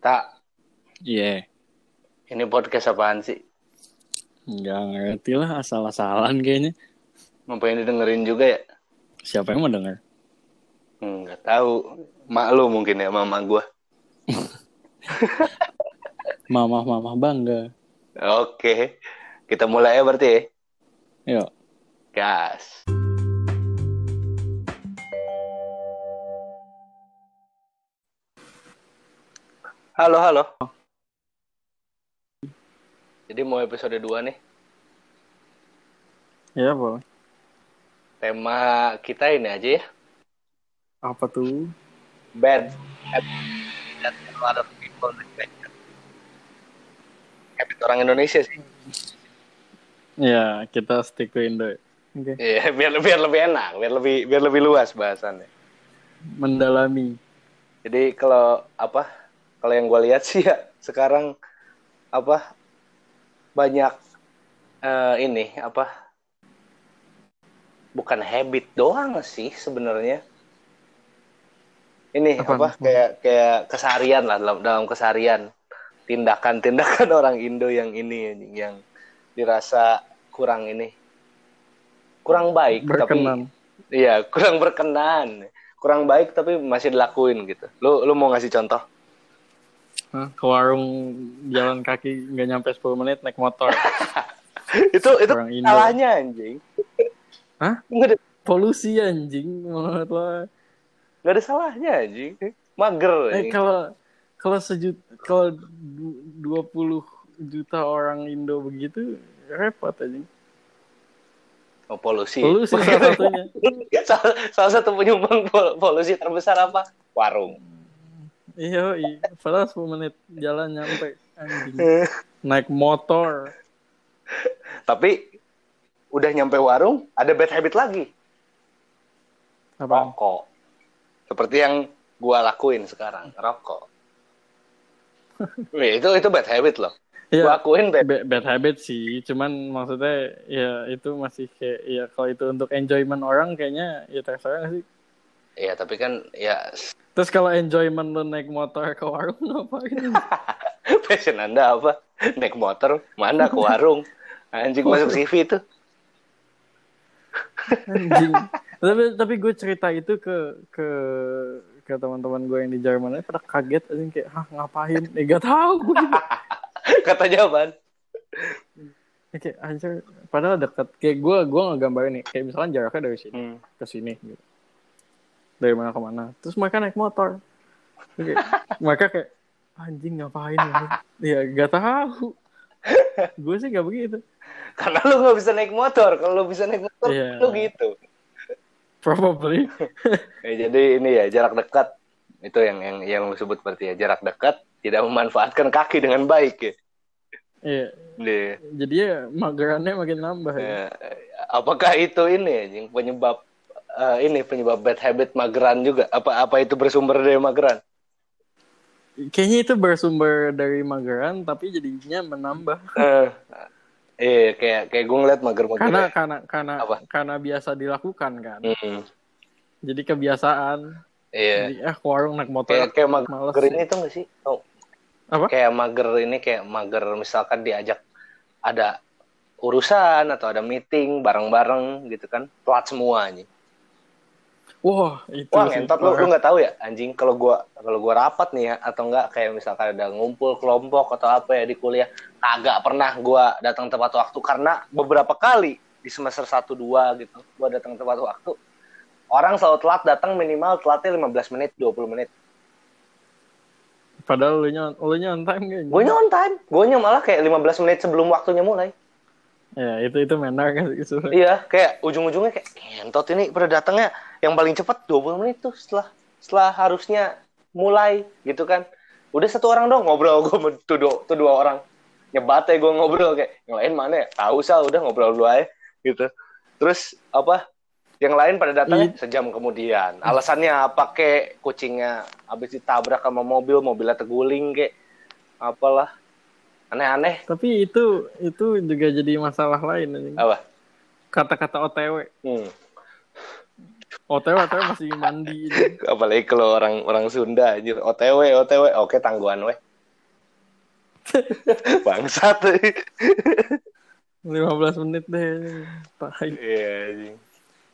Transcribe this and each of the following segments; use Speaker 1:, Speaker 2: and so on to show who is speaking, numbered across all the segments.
Speaker 1: Tak,
Speaker 2: Iya.
Speaker 1: ini podcast apaan sih?
Speaker 2: Nggak ngerti lah asal-asalan kayaknya.
Speaker 1: Ngapain didengerin juga ya?
Speaker 2: Siapa yang mau denger?
Speaker 1: Hmm, Nggak tahu. Mak lu mungkin ya, mama gua.
Speaker 2: Mama-mama bangga.
Speaker 1: Oke, kita mulai ya berarti ya?
Speaker 2: Yuk.
Speaker 1: Gas. Halo, halo. Jadi mau episode 2 nih.
Speaker 2: Ya boleh.
Speaker 1: Tema kita ini aja ya.
Speaker 2: Apa tuh?
Speaker 1: Bad habit that a lot of people neglect. Habit orang Indonesia sih.
Speaker 2: Ya kita stick to Indo. Oke.
Speaker 1: Iya, biar biar lebih enak, biar lebih biar lebih luas bahasannya.
Speaker 2: Mendalami.
Speaker 1: Jadi kalau apa? Kalau yang gue lihat sih ya sekarang apa banyak eh, ini apa? Bukan habit doang sih sebenarnya. Ini
Speaker 2: Apaan?
Speaker 1: apa? Kayak kayak keseharian lah dalam dalam keseharian tindakan-tindakan orang Indo yang ini yang dirasa kurang ini kurang baik
Speaker 2: Berkenan.
Speaker 1: tapi iya kurang berkenan kurang baik tapi masih dilakuin gitu lu lu mau ngasih contoh?
Speaker 2: Ke warung jalan kaki nggak nyampe 10 menit naik motor.
Speaker 1: itu itu salahnya anjing
Speaker 2: Hah?
Speaker 1: nggak ada
Speaker 2: Polusi anjing menurut lo.
Speaker 1: nggak ada salahnya anjing mager
Speaker 2: Eh
Speaker 1: anjing.
Speaker 2: kalau kalau sejut kalau du- 20 juta orang Indo begitu repot anjing.
Speaker 1: oh, polusi
Speaker 2: Polusi salah satunya.
Speaker 1: salah, salah satu penyumbang pol- polusi terbesar apa warung
Speaker 2: Iya, iya. Padahal 10 menit jalan nyampe anjing. Naik motor.
Speaker 1: tapi udah nyampe warung ada bad habit lagi
Speaker 2: Apa?
Speaker 1: rokok seperti yang gua lakuin sekarang rokok Wih, itu itu bad habit loh gua
Speaker 2: Iya,
Speaker 1: akuin bad
Speaker 2: bad, bad habit sih. Cuman maksudnya ya itu masih kayak ya kalau itu untuk enjoyment orang kayaknya ya terserah sih.
Speaker 1: Iya, tapi kan ya
Speaker 2: Terus kalau enjoyment lu naik motor ke warung ngapain?
Speaker 1: passion Anda apa? Naik motor, mana ke warung? Anjing masuk CV itu.
Speaker 2: Anjing. tapi tapi gue cerita itu ke ke ke teman-teman gue yang di Jerman aja pada kaget anjing kayak hah ngapain? Eh gak tahu gue.
Speaker 1: Kata jawaban.
Speaker 2: Ya, kayak anjir padahal dekat kayak gue gue ngegambarin nih kayak misalkan jaraknya dari sini
Speaker 1: Hmm.
Speaker 2: ke sini gitu dari mana ke mana terus mereka naik motor kayak, mereka kayak anjing ngapain ya ya gak tahu gue sih gak begitu
Speaker 1: Karena lu nggak bisa naik motor. Kalau lu bisa naik motor,
Speaker 2: Iya.
Speaker 1: lu gitu.
Speaker 2: probably
Speaker 1: Ya, jadi ini ya jarak dekat itu yang yang yang lu sebut berarti ya jarak dekat tidak memanfaatkan kaki dengan baik ya.
Speaker 2: Iya.
Speaker 1: Iya.
Speaker 2: jadi ya magerannya makin nambah ya.
Speaker 1: Ya, apakah itu ini anjing penyebab eh, ini penyebab bad habit mageran juga? Apa apa itu bersumber dari mageran?
Speaker 2: kayaknya itu bersumber dari mageran tapi jadinya menambah
Speaker 1: Eh, iya kayak kayak gue ngeliat mager-mager.
Speaker 2: karena
Speaker 1: ya.
Speaker 2: karena karena
Speaker 1: Apa?
Speaker 2: karena biasa dilakukan kan
Speaker 1: Hmm,
Speaker 2: jadi kebiasaan
Speaker 1: iya.
Speaker 2: jadi ke warung naik motor
Speaker 1: Kayak kayak mager
Speaker 2: Males
Speaker 1: ini tuh gak sih? Oh,
Speaker 2: apa
Speaker 1: kayak mager ini kayak mager misalkan diajak ada urusan atau ada meeting bareng-bareng gitu kan telat semua anjing.
Speaker 2: Wah itu
Speaker 1: Wah ngentot lu lu nggak tahu ya anjing kalau gua kalau gua rapat nih ya atau enggak kayak misalkan ada ngumpul kelompok atau apa ya di kuliah kagak pernah gua datang tepat waktu karena beberapa kali di semester 1 2 gitu gua datang tepat waktu orang selalu telat datang minimal telatnya 15 menit 20 menit.
Speaker 2: Padahal lu nya lu nya on time kan?
Speaker 1: gue on time gue malah kayak 15 menit sebelum waktunya mulai
Speaker 2: Ya itu itu menar kan gitu.
Speaker 1: Iya, kayak ujung-ujungnya kayak kentot ini pada datangnya yang paling cepat 20 menit tuh setelah setelah harusnya mulai gitu kan. Udah satu orang dong ngobrol gue tuh dua, tuh dua orang. Nyebat ya gue ngobrol kayak yang lain mana ya? Tahu sah udah ngobrol dulu aja gitu. Terus apa? Yang lain pada datangnya sejam kemudian. Alasannya apa kek? Kucingnya habis ditabrak sama mobil, mobilnya terguling kek. Apalah. Aneh-aneh.
Speaker 2: Tapi itu itu juga jadi masalah lain.
Speaker 1: Apa?
Speaker 2: Kata-kata OTW.
Speaker 1: Hmm.
Speaker 2: OTW OTW masih mandi
Speaker 1: apalagi kalau orang orang Sunda anjir OTW OTW oke tangguhan weh Bangsat.
Speaker 2: 15 menit deh. Tai.
Speaker 1: Iya, anjing.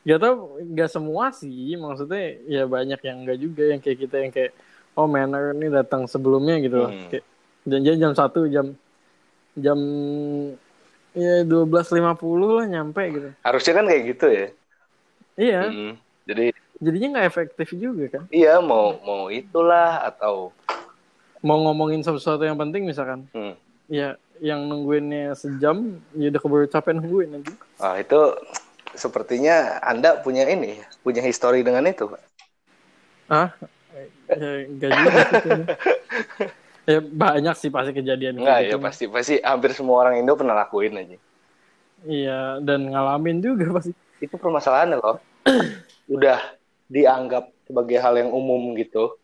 Speaker 2: Gak tau, gak semua sih. Maksudnya ya banyak yang enggak juga yang kayak kita yang kayak oh manner ini datang sebelumnya gitu loh.
Speaker 1: Hmm.
Speaker 2: Kayak janjian jam 1 jam jam ya 12.50 lah nyampe gitu.
Speaker 1: Harusnya kan kayak gitu ya.
Speaker 2: Iya,
Speaker 1: Mm. Jadi
Speaker 2: jadinya nggak efektif juga kan.
Speaker 1: iya mau mau itulah atau
Speaker 2: Mau ngomongin sesuatu yang penting misalkan,
Speaker 1: hmm.
Speaker 2: ya yang nungguinnya sejam, ya udah keburu capek nungguin nanti.
Speaker 1: Ah, itu sepertinya Anda punya ini, punya histori dengan itu, Pak.
Speaker 2: Ah, ya, enggak juga. Ya banyak sih pasti kejadian
Speaker 1: Enggak
Speaker 2: kayak
Speaker 1: ya
Speaker 2: gitu.
Speaker 1: pasti pasti hampir semua orang Indo pernah lakuin aja.
Speaker 2: Iya, dan ngalamin juga pasti.
Speaker 1: Itu permasalahannya loh. Udah dianggap sebagai hal yang umum gitu.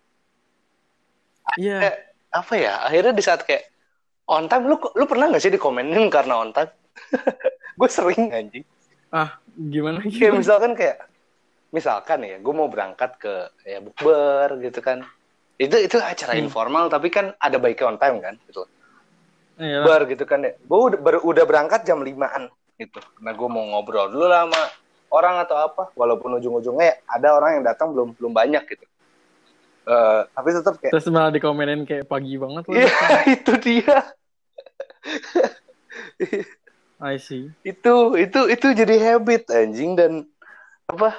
Speaker 2: Iya,
Speaker 1: Kayak, apa ya? Akhirnya di saat kayak on time lu lu pernah nggak sih dikomenin karena on time? gue sering anjing.
Speaker 2: ah gimana
Speaker 1: Kayak
Speaker 2: gitu?
Speaker 1: misalkan kayak misalkan ya, gue mau berangkat ke ya bukber gitu kan. Itu itu acara
Speaker 2: Hmm.
Speaker 1: informal tapi kan ada baiknya on time kan gitu.
Speaker 2: Iya,
Speaker 1: bar gitu kan ya. Gue udah, baru- udah berangkat jam 5-an gitu. Nah gue mau ngobrol dulu lah sama orang atau apa. Walaupun ujung-ujungnya ya ada orang yang datang belum belum banyak gitu. Eh, tapi tetap kayak
Speaker 2: terus malah dikomenin kayak pagi banget loh.
Speaker 1: iya itu dia.
Speaker 2: I see.
Speaker 1: Itu itu itu jadi habit anjing dan apa?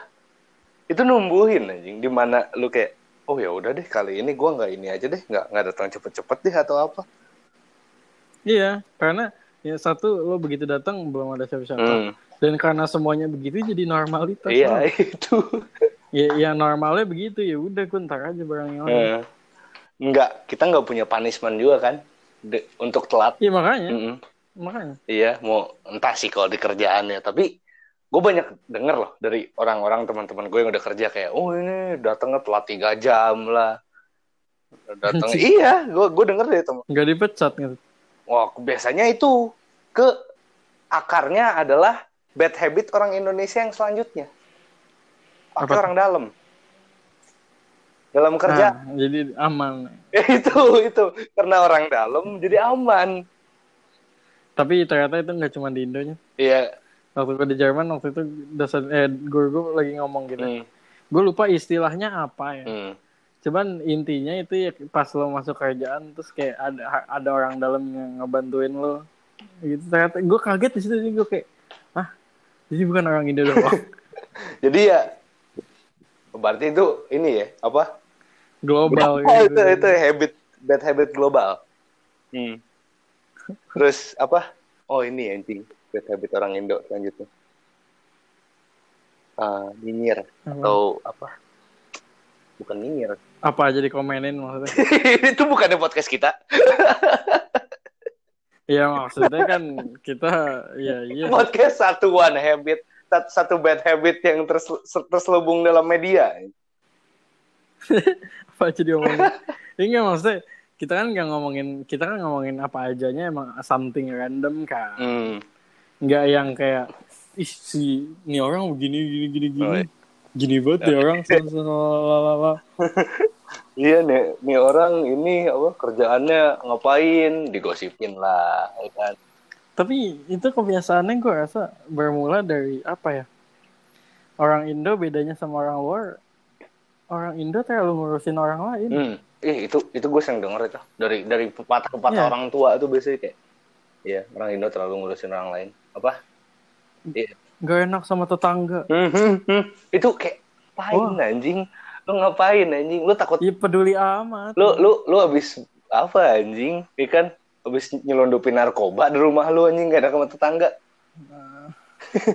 Speaker 1: Itu numbuhin anjing di mana lu kayak oh ya udah deh kali ini gue nggak ini aja deh nggak nggak datang cepet-cepet deh atau apa.
Speaker 2: Iya, karena ya satu lo begitu datang belum ada siapa-siapa.
Speaker 1: Hmm,
Speaker 2: Dan karena semuanya begitu jadi normalitas.
Speaker 1: iya
Speaker 2: lah.
Speaker 1: itu.
Speaker 2: Ya, ya normalnya begitu ya udah gue ntar aja barang yang lain.
Speaker 1: Eh, Nggak kita nggak punya punishment juga kan de- untuk telat.
Speaker 2: Iya makanya,
Speaker 1: Mm-mm.
Speaker 2: makanya.
Speaker 1: Iya, mau entah sih kalau di kerjaannya, tapi gue banyak denger loh dari orang-orang teman-teman gue yang udah kerja kayak, oh ini datangnya telat tiga jam lah, datang iya, gue gue denger dari teman,
Speaker 2: Nggak dipecat gitu.
Speaker 1: wah biasanya itu ke akarnya adalah bad habit orang Indonesia yang selanjutnya,
Speaker 2: Apa?
Speaker 1: orang dalam, dalam kerja,
Speaker 2: Nah, jadi aman.
Speaker 1: itu itu karena orang dalam jadi aman,
Speaker 2: Tapi ternyata itu nggak cuma di Indonya.
Speaker 1: iya,
Speaker 2: Waktu gue di Jerman waktu itu dosen eh guru gue lagi ngomong gitu.
Speaker 1: hmm,
Speaker 2: Gue lupa istilahnya apa ya.
Speaker 1: hmm.
Speaker 2: Cuman intinya itu ya pas lo masuk kerjaan terus kayak ada ada orang dalam yang ngebantuin lo. Gitu ternyata gue kaget di situ gue kayak ah jadi bukan orang Indo doang.
Speaker 1: jadi ya berarti itu ini ya apa
Speaker 2: Global
Speaker 1: Oh,
Speaker 2: gitu.
Speaker 1: itu itu habit bad habit global. Hmm. Terus apa? Oh ini anjing bad habit orang Indo selanjutnya. Ah, nyinyir
Speaker 2: Apa?
Speaker 1: atau apa? Bukan nyinyir.
Speaker 2: Apa aja dikomenin maksudnya?
Speaker 1: itu bukannya podcast kita.
Speaker 2: Iya maksudnya kan kita ya iya
Speaker 1: Podcast satu one habit, sat- satu bad habit yang terse- terselubung dalam media.
Speaker 2: apa aja diomongin. Ini nggak maksudnya kita kan nggak ngomongin kita kan ngomongin apa ajanya emang something random kan.
Speaker 1: Hmm.
Speaker 2: Nggak yang kayak ih si ini orang begini gini gini gini.
Speaker 1: Oh.
Speaker 2: Gini banget ya orang.
Speaker 1: Iya nih, nih orang ini apa kerjaannya ngapain? Digosipin lah, ya kan?
Speaker 2: Tapi itu kebiasaannya gue rasa bermula dari apa ya? Orang Indo bedanya sama orang luar. Orang Indo terlalu ngurusin orang lain.
Speaker 1: Hmm. Ih, itu itu gue sering denger itu dari dari pepatah-pepatah
Speaker 2: Iya.
Speaker 1: orang tua tuh biasanya kayak iya orang Indo terlalu ngurusin orang lain apa iya
Speaker 2: Gak enak sama tetangga.
Speaker 1: Hmm, hmm. itu kayak ngapain
Speaker 2: Wah.
Speaker 1: anjing lu ngapain anjing lu takut
Speaker 2: Iya peduli amat.
Speaker 1: lu lu lu abis apa anjing ikan abis nyelundupin narkoba di rumah lu anjing gak ada sama tetangga
Speaker 2: Nah,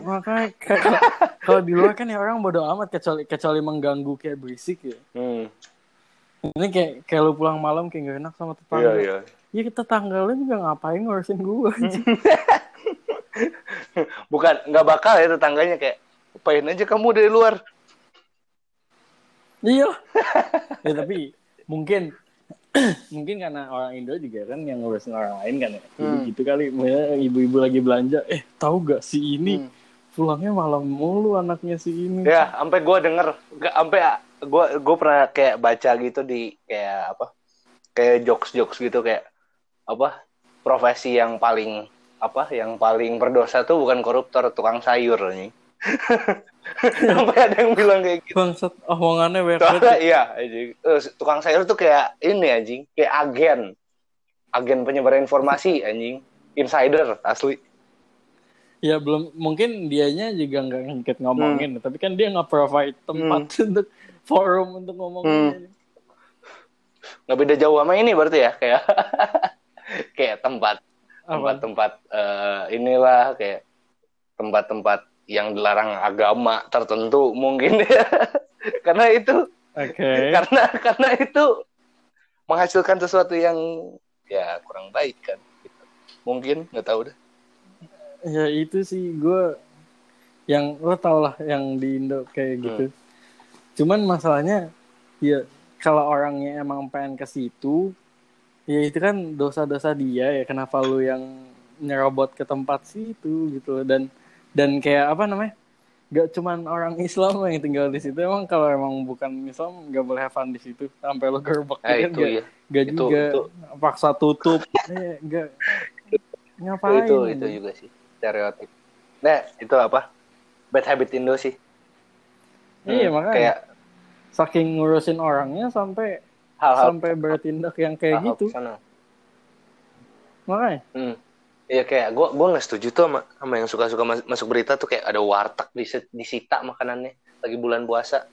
Speaker 2: makanya kalau- di luar kan ya orang bodo amat kecuali kecuali mengganggu kayak berisik ya.
Speaker 1: hmm.
Speaker 2: Ini kayak kayak lu pulang malam kayak gak enak sama tetangga.
Speaker 1: iya
Speaker 2: Iya tetangga lu juga ngapain ngurusin gue anjing.
Speaker 1: bukan nggak bakal ya tetangganya kayak ngapain aja kamu dari luar
Speaker 2: Iya. ya tapi mungkin mungkin karena orang Indo juga kan yang ngurusin orang lain kan ya.
Speaker 1: Hmm.
Speaker 2: gitu kali ibu-ibu lagi belanja, eh tahu gak si ini
Speaker 1: Hmm.
Speaker 2: pulangnya malam mulu anaknya si ini.
Speaker 1: Ya, sampai gue denger, sampai gue gue pernah kayak baca gitu di kayak apa, kayak jokes jokes gitu kayak apa, profesi yang paling apa yang paling berdosa tuh bukan koruptor tukang sayur nih sampai ada yang bilang kayak gitu
Speaker 2: Bangsat, omongannya banyak
Speaker 1: Soalnya iya anjing. Eh, tukang sayur tuh kayak ini anjing kayak agen agen penyebar informasi anjing insider asli
Speaker 2: Ya belum mungkin dianya juga nggak ngikut ngomongin,
Speaker 1: Hmm.
Speaker 2: tapi kan dia nggak provide tempat untuk forum untuk ngomongin.
Speaker 1: Hmm. nggak beda jauh sama ini berarti ya kayak kayak tempat? Tempat-tempat eh, inilah kayak tempat-tempat yang dilarang agama tertentu mungkin ya karena itu
Speaker 2: Oke.
Speaker 1: karena karena itu menghasilkan sesuatu yang ya kurang baik kan gitu. mungkin nggak tahu deh
Speaker 2: Ya itu sih gue yang lo tau lah yang di Indo kayak
Speaker 1: Hmm.
Speaker 2: gitu. Cuman masalahnya ya kalau orangnya emang pengen ke situ, ya itu kan dosa-dosa dia ya. Kenapa lu yang nyerobot ke tempat situ gitu loh. dan dan kayak apa namanya? Gak cuman orang Islam yang tinggal di situ. Emang kalau emang bukan Islam gak boleh have fun di situ sampai lo gerbek gitu kan
Speaker 1: itu
Speaker 2: gak,
Speaker 1: ya
Speaker 2: gak
Speaker 1: Itu-
Speaker 2: juga
Speaker 1: itu.
Speaker 2: paksa tutup. Eh, gak ngapain?
Speaker 1: itu itu juga sih stereotip nah itu apa bad habit Indo sih
Speaker 2: Iya
Speaker 1: Hmm,
Speaker 2: makanya.
Speaker 1: kayak
Speaker 2: saking ngurusin orangnya sampai
Speaker 1: hal-hal
Speaker 2: sampai bertindak yang kayak
Speaker 1: hal-hal
Speaker 2: gitu
Speaker 1: ke sana.
Speaker 2: makanya
Speaker 1: Hmm. Iya kayak gue gue nggak setuju tuh sama, sama yang suka-suka mas- masuk berita tuh kayak ada warteg di disita makanannya lagi bulan puasa.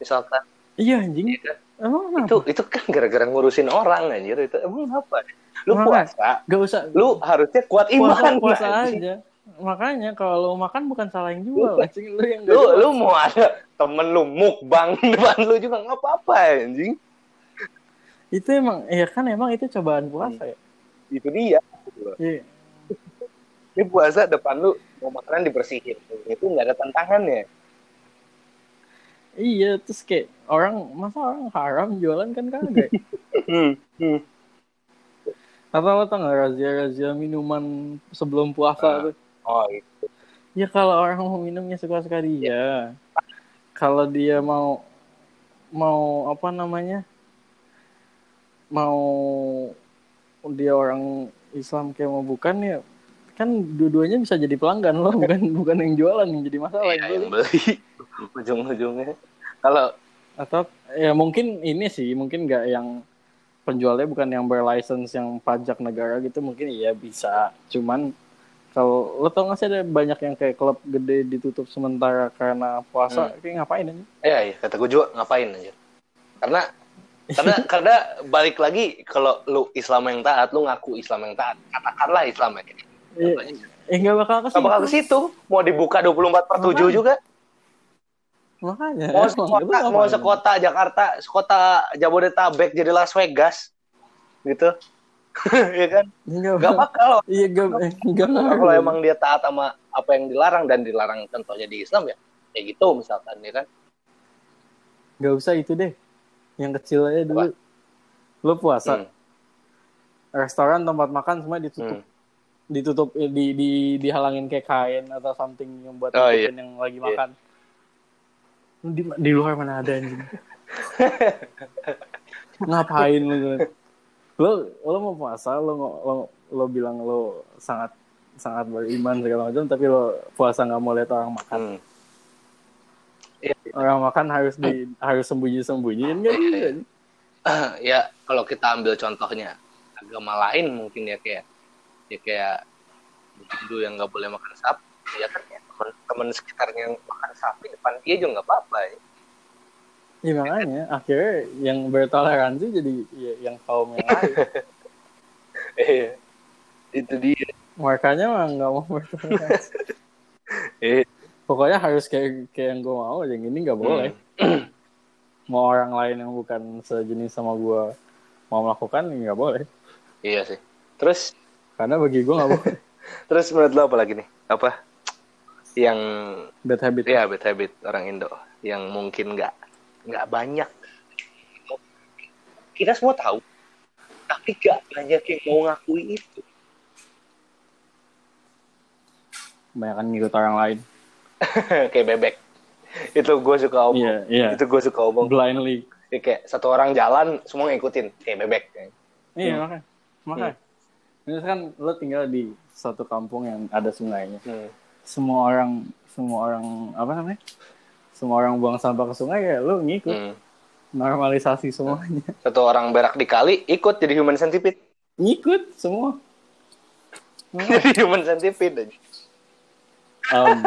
Speaker 1: Misalkan
Speaker 2: iya anjing
Speaker 1: Iya kan?
Speaker 2: emang kenapa
Speaker 1: itu itu kan gara-gara ngurusin orang anjir itu emang apa? Lu puasa,
Speaker 2: gak usah
Speaker 1: lu harusnya kuat iman.
Speaker 2: puasa puasa aja makanya kalau lu makan bukan salah yang jual anjing lu yang
Speaker 1: Lu
Speaker 2: jual.
Speaker 1: lu mau ada temen lu mukbang depan lu juga nggak apa-apa anjing.
Speaker 2: itu emang ya kan emang itu cobaan puasa ya
Speaker 1: Itu dia.
Speaker 2: Iya.
Speaker 1: Ini puasa depan lu mau makanan dibersihin. Itu nggak ada tantangannya.
Speaker 2: iya terus kayak orang masa orang haram jualan kan kagak
Speaker 1: Hmm. Hmm.
Speaker 2: apa lo tau gak razia razia minuman sebelum puasa
Speaker 1: Ah.
Speaker 2: tuh
Speaker 1: Oh, itu.
Speaker 2: Ya kalau orang mau minumnya suka-suka dia. Kalau dia mau mau apa namanya? Mau dia orang Islam kayak mau bukan ya kan dua-duanya bisa jadi pelanggan loh bukan bukan yang jualan yang jadi masalah
Speaker 1: Iya,
Speaker 2: yang beli
Speaker 1: ujung-ujungnya kalau
Speaker 2: atau ya mungkin ini sih mungkin nggak yang penjualnya bukan yang berlicense yang pajak negara gitu mungkin iya bisa cuman kalau lo tau gak sih ada banyak yang kayak klub gede ditutup sementara karena puasa?
Speaker 1: Hmm.
Speaker 2: kayak ngapain aja
Speaker 1: ya ya kata gue juga ngapain aja karena karena karena balik lagi kalau lu Islam yang taat lu ngaku Islam yang taat katakanlah Islam yang taat
Speaker 2: eh, eh nggak bakal ke
Speaker 1: Gak bakal ke situ. Mau dibuka 24 per 7
Speaker 2: Makanya.
Speaker 1: juga.
Speaker 2: Makanya.
Speaker 1: Mau sekota mau sekota Jakarta sekota Jabodetabek jadi Las Vegas gitu ya kan?
Speaker 2: Nggak
Speaker 1: gak bakal.
Speaker 2: iya nggak eh,
Speaker 1: kalau emang dia taat sama apa yang dilarang dan dilarang contohnya di Islam ya kayak gitu misalkan ya kan?
Speaker 2: Nggak usah itu deh. Yang kecil aja dulu. Lo puasa.
Speaker 1: Hmm.
Speaker 2: restoran tempat makan semua ditutup.
Speaker 1: Hmm.
Speaker 2: ditutup eh, di di dihalangin kayak kain atau something yang buat
Speaker 1: Oh,
Speaker 2: nutupin yang lagi makan. Lu di, di luar mana ada anjing? Ngapain lu lo lo mau puasa lo lo lo bilang lo sangat sangat beriman segala macam tapi lo puasa nggak mau lihat orang makan.
Speaker 1: Hmm. Iya,
Speaker 2: orang makan harus di harus sembunyi sembunyiin kan?
Speaker 1: Iya, ya kalau kita ambil contohnya agama lain mungkin ya kayak ya kayak Hindu yang nggak boleh makan sapi ya kan? Ya teman-teman sekitarnya yang makan sapi depan dia juga nggak apa-apa ya.
Speaker 2: Ya makanya. Akhirnya yang bertoleransi jadi ya, yang kaum yang lain.
Speaker 1: Iya. itu dia.
Speaker 2: Makanya mah nggak mau bertoleransi.
Speaker 1: Eh,
Speaker 2: pokoknya harus kayak kayak yang gue mau yang ini nggak boleh.
Speaker 1: Hmm.
Speaker 2: mau orang lain yang bukan sejenis sama gue mau melakukan nggak boleh.
Speaker 1: Iya sih. Terus?
Speaker 2: Karena bagi gue nggak boleh.
Speaker 1: Terus menurut lo apa lagi nih? Apa? Yang
Speaker 2: bad habit.
Speaker 1: Ya bad habit orang Indo. Yang mungkin nggak nggak banyak. Kita semua tahu. Tapi nggak banyak yang mau ngakui itu.
Speaker 2: Kebanyakan ngikut orang lain.
Speaker 1: Kayak bebek. Itu gue suka omong.
Speaker 2: Iya iya.
Speaker 1: Itu gue suka omong.
Speaker 2: Blindly.
Speaker 1: Ya, kayak satu orang jalan semua ngikutin. Kayak bebek.
Speaker 2: Iya
Speaker 1: Hmm.
Speaker 2: makanya. Makanya. Misalkan lo tinggal di suatu kampung yang ada sungainya.
Speaker 1: Hmm.
Speaker 2: semua orang semua orang apa namanya semua orang buang sampah ke sungai ya lo ngikut
Speaker 1: Hmm.
Speaker 2: normalisasi semuanya
Speaker 1: Satu orang berak di kali ikut jadi human centipede.
Speaker 2: ngikut semua
Speaker 1: jadi human centipede
Speaker 2: um,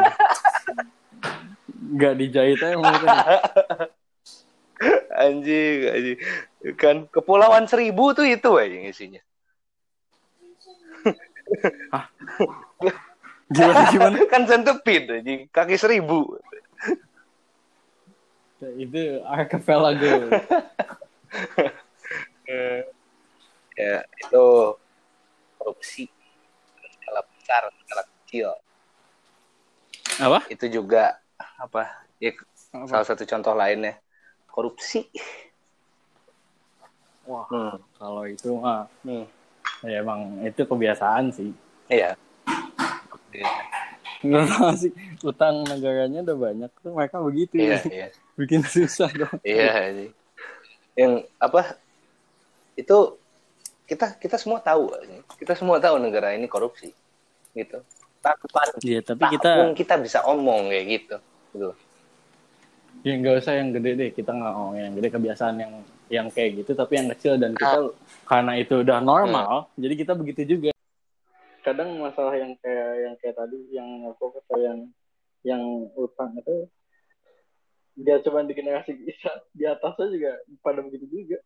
Speaker 2: nggak dijahit aja mulutnya.
Speaker 1: Anjing, anjing. Kan kepulauan seribu tuh itu aja isinya.
Speaker 2: gimana gimana
Speaker 1: kan centipede anjing, kaki seribu.
Speaker 2: Itu archipelago
Speaker 1: Eh, ya itu korupsi. Skala besar skala kecil.
Speaker 2: Apa?
Speaker 1: Itu juga apa ya salah satu contoh lainnya. Korupsi.
Speaker 2: Wah
Speaker 1: hmm.
Speaker 2: kalau itu mah
Speaker 1: Hmm.
Speaker 2: ya emang itu kebiasaan sih.
Speaker 1: Iya.
Speaker 2: Nggak sih utang negaranya udah banyak tuh mereka begitu.
Speaker 1: Iya iya
Speaker 2: bikin susah dong.
Speaker 1: Iya anjing. yang apa itu kita kita semua tahu kita semua tahu negara ini korupsi gitu. Tanpa
Speaker 2: Iya tapi
Speaker 1: tak
Speaker 2: kita
Speaker 1: pun kita bisa omong kayak gitu gitu.
Speaker 2: Ya nggak usah yang gede deh kita nggak ngomong yang gede kebiasaan yang yang kayak gitu tapi yang kecil dan kita karena itu udah normal jadi kita begitu juga. Kadang masalah yang kayak yang kayak tadi yang aku kata yang yang utang itu dia cuma di generasi kita. Di atasnya juga pada begitu juga.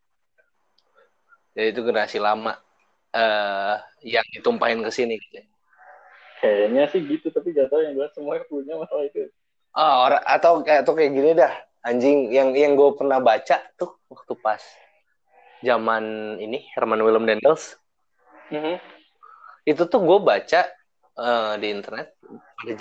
Speaker 1: Jadi itu generasi lama eh yang ditumpahin ke sini.
Speaker 2: Kayaknya sih gitu tapi gak tahu yang gue semua punya masalah itu.
Speaker 1: Oh, or- atau kayak atau kayak gini dah. Anjing yang yang gue pernah baca tuh waktu pas zaman ini Herman Willem Dendels. Itu tuh gue baca eh, di internet pada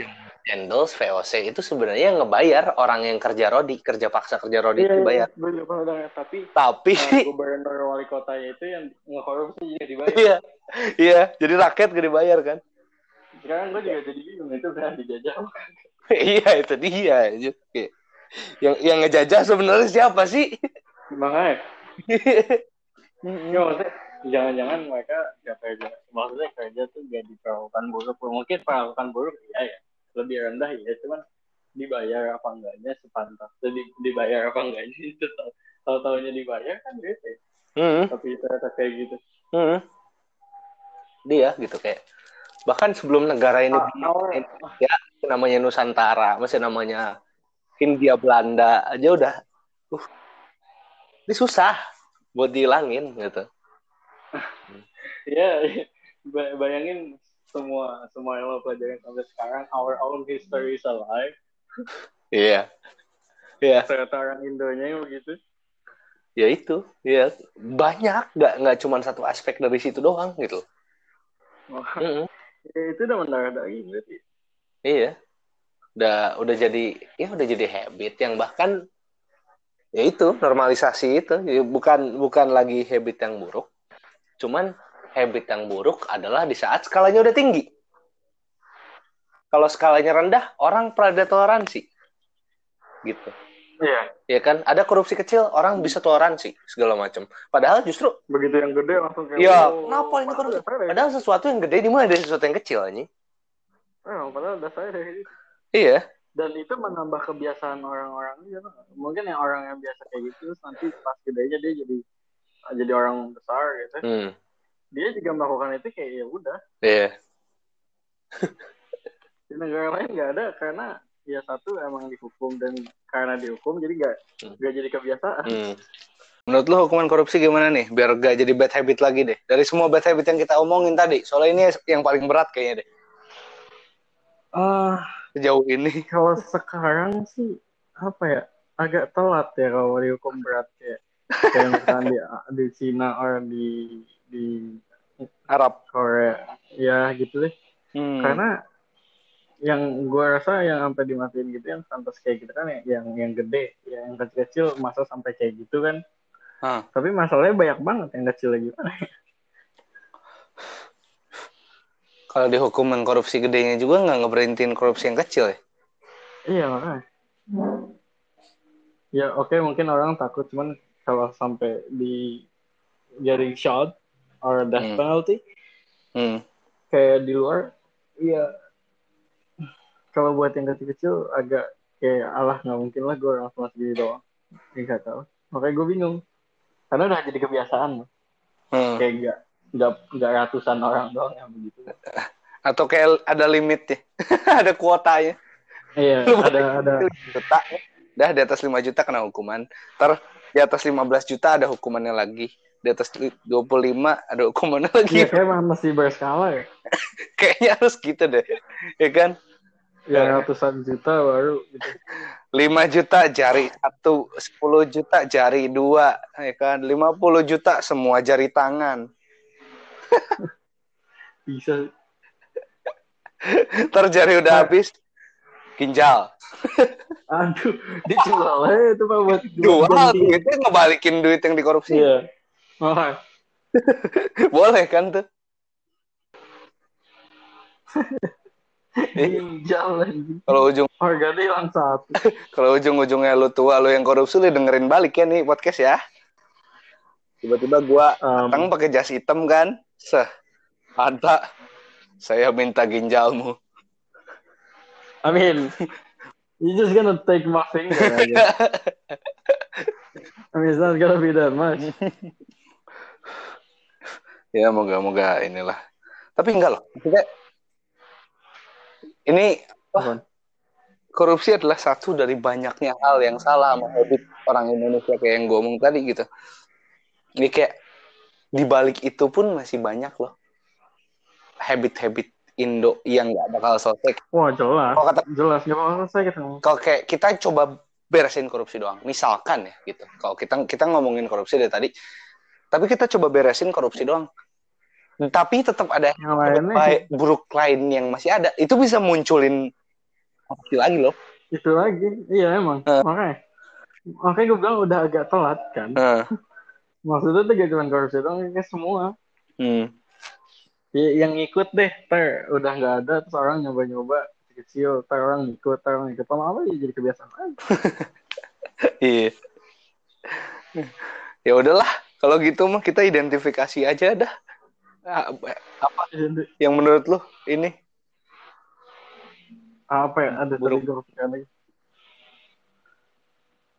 Speaker 1: Dendels VOC itu sebenarnya ngebayar orang yang kerja rodi kerja paksa kerja rodi itu dibayar.
Speaker 2: gue juga pernah dengar tapi
Speaker 1: tapi
Speaker 2: uh, gubernur wali kotanya itu yang ngekorupsi juga dibayar.
Speaker 1: Iya iya jadi rakyat gak dibayar kan?
Speaker 2: Sekarang gue juga jadi bingung itu kan dijajah
Speaker 1: iya itu dia yang yang ngejajah sebenarnya siapa sih?
Speaker 2: Makanya. Ya maksudnya jangan-jangan mereka gak kerja maksudnya kerja tuh gak diperlakukan buruk. Mungkin perlakukan buruk iya ya lebih rendah ya cuman dibayar apa enggaknya sepantas. Jadi dibayar apa enggaknya itu tahu tahunya dibayar kan gitu ya.
Speaker 1: Hmm,
Speaker 2: tapi ternyata kayak gitu.
Speaker 1: Hmm. dia gitu kayak. Bahkan sebelum negara ini
Speaker 2: Ah, awal-
Speaker 1: ya namanya Nusantara masih namanya Hindia Belanda aja udah. Uh, ini susah buat dihilangin gitu
Speaker 2: ya ba- bayangin semua semua yang lo pelajarin sampai sekarang our own history is alive.
Speaker 1: Iya. Iya.
Speaker 2: Ternyata orang Indonya yang begitu.
Speaker 1: Ya itu ya banyak nggak nggak cuma satu aspek dari situ doang gitu.
Speaker 2: Wah,
Speaker 1: Mm-mm.
Speaker 2: ya, itu udah mendarah daging berarti.
Speaker 1: Iya. Udah udah jadi ya udah jadi habit yang bahkan ya itu normalisasi itu. Ya, bukan bukan lagi habit yang buruk. Cuman habit yang buruk adalah di saat skalanya udah tinggi. Kalau skalanya rendah orang pada toleransi. Gitu.
Speaker 2: Iya.
Speaker 1: Ya kan? Ada korupsi kecil orang bisa toleransi segala macam. Padahal justru
Speaker 2: begitu yang gede langsung kayak
Speaker 1: ya
Speaker 2: oh,
Speaker 1: kenapa ini korupsi?
Speaker 2: Padahal
Speaker 1: sesuatu yang gede dimulai dari sesuatu yang kecil anjing.
Speaker 2: Eh, padahal dasarnya dari situ.
Speaker 1: iya.
Speaker 2: Dan itu menambah kebiasaan orang-orang juga mungkin yang orang yang biasa kayak gitu terus nanti pas gedenya dia jadi jadi orang besar gitu.
Speaker 1: Hmm
Speaker 2: dia juga melakukan itu kayak ya udah
Speaker 1: iya
Speaker 2: di negara lain nggak ada karena ya satu emang dihukum dan karena dihukum jadi nggak
Speaker 1: Hmm.
Speaker 2: nggak jadi kebiasaan
Speaker 1: Hmm. Menurut lu hukuman korupsi gimana nih? Biar gak jadi bad habit lagi deh. Dari semua bad habit yang kita omongin tadi. Soalnya ini yang paling berat kayaknya deh.
Speaker 2: ah
Speaker 1: Sejauh ini.
Speaker 2: kalau sekarang sih apa ya agak telat ya kalau dihukum berat kayak kayak misalkan di di Cina atau di di
Speaker 1: Arab.
Speaker 2: Korea ya gitu deh
Speaker 1: Hmm.
Speaker 2: karena yang gue rasa yang sampai dimatiin gitu yang pantas kayak gitu kan ya, yang yang gede ya, yang kecil-kecil masa sampai kayak gitu kan
Speaker 1: Hah.
Speaker 2: tapi masalahnya banyak banget yang kecil lagi
Speaker 1: Kalau di hukuman korupsi gedenya juga nggak ngeberhentiin korupsi yang kecil ya?
Speaker 2: iya makanya ya oke mungkin orang takut cuman kalau sampai di jadi shot or death
Speaker 1: Hmm.
Speaker 2: penalty
Speaker 1: Hmm.
Speaker 2: kayak di luar iya kalau buat yang kecil-kecil agak kayak alah nggak mungkin lah gue orang sama segini doang Ini nggak tahu makanya gue bingung karena udah jadi kebiasaan
Speaker 1: Hmm.
Speaker 2: kayak nggak nggak nggak ratusan orang doang yang begitu
Speaker 1: Atau kayak ada limitnya, ada kuotanya.
Speaker 2: iya
Speaker 1: Lu
Speaker 2: ada ada
Speaker 1: 5 juta, dah di atas 5 juta kena hukuman. Ntar di atas 15 juta ada hukumannya lagi. Di atas 25 ada hukumannya lagi.
Speaker 2: iya kayak emang mesti berskala ya
Speaker 1: Kayaknya harus gitu deh. Ya kan?
Speaker 2: yang ratusan juta baru gitu
Speaker 1: 5 juta jari satu, 10 juta jari dua, ya kan? 50 juta semua jari tangan.
Speaker 2: bisa
Speaker 1: Ntar jari udah habis, ginjal.
Speaker 2: aduh dijual aja itu pak buat ganti.
Speaker 1: duitnya ngebalikin duit yang dikorupsi.
Speaker 2: iya Makanya.
Speaker 1: Boleh kan tuh? Kalau ujung
Speaker 2: harganya hilang satu
Speaker 1: kalau ujung-ujungnya lu tua, lu yang korupsi lu dengerin balik ya nih podcast ya. Tiba-tiba gua
Speaker 2: Um,
Speaker 1: datang pakai jas hitam kan. Seh. Anta, saya minta ginjalmu.
Speaker 2: I mean, you just gonna take my finger. I. I mean, it's not gonna be that much.
Speaker 1: Ya moga-moga inilah. Tapi enggak loh. Maksudnya, ini
Speaker 2: Apaan?
Speaker 1: korupsi adalah satu dari banyaknya hal yang salah sama habit orang Indonesia kayak yang gue omong tadi gitu. Ini kayak di balik itu pun masih banyak loh habit-habit Indo yang nggak bakal selesai.
Speaker 2: Wah, jelas.
Speaker 1: Kalau kata
Speaker 2: Jelas, nggak apa-apa saya ketemu.
Speaker 1: kalau kayak kita coba beresin korupsi doang, misalkan ya gitu. Kalau kita kita ngomongin korupsi dari tadi, tapi kita coba beresin korupsi doang. Tapi tetap ada
Speaker 2: Yang lainnya,
Speaker 1: baik buruk lain yang masih ada. Itu bisa munculin korupsi lagi loh.
Speaker 2: itu lagi. Iya, emang.
Speaker 1: Eh.
Speaker 2: Makanya. Makanya gue bilang udah agak telat kan.
Speaker 1: Heeh.
Speaker 2: Maksudnya tuh gak cuma korupsi doang, kayak semua.
Speaker 1: Hmm.
Speaker 2: Ya, yang ikut deh, ter udah nggak ada, terus orang nyoba-nyoba kecil, ter orang ikut, ter orang ikut, lama-lama ya jadi kebiasaan aja.
Speaker 1: Iya. Ya udahlah, kalau gitu mah kita identifikasi aja dah. Apa yang menurut lu ini?
Speaker 2: apa ya ada
Speaker 1: Buruk.
Speaker 2: gue lagi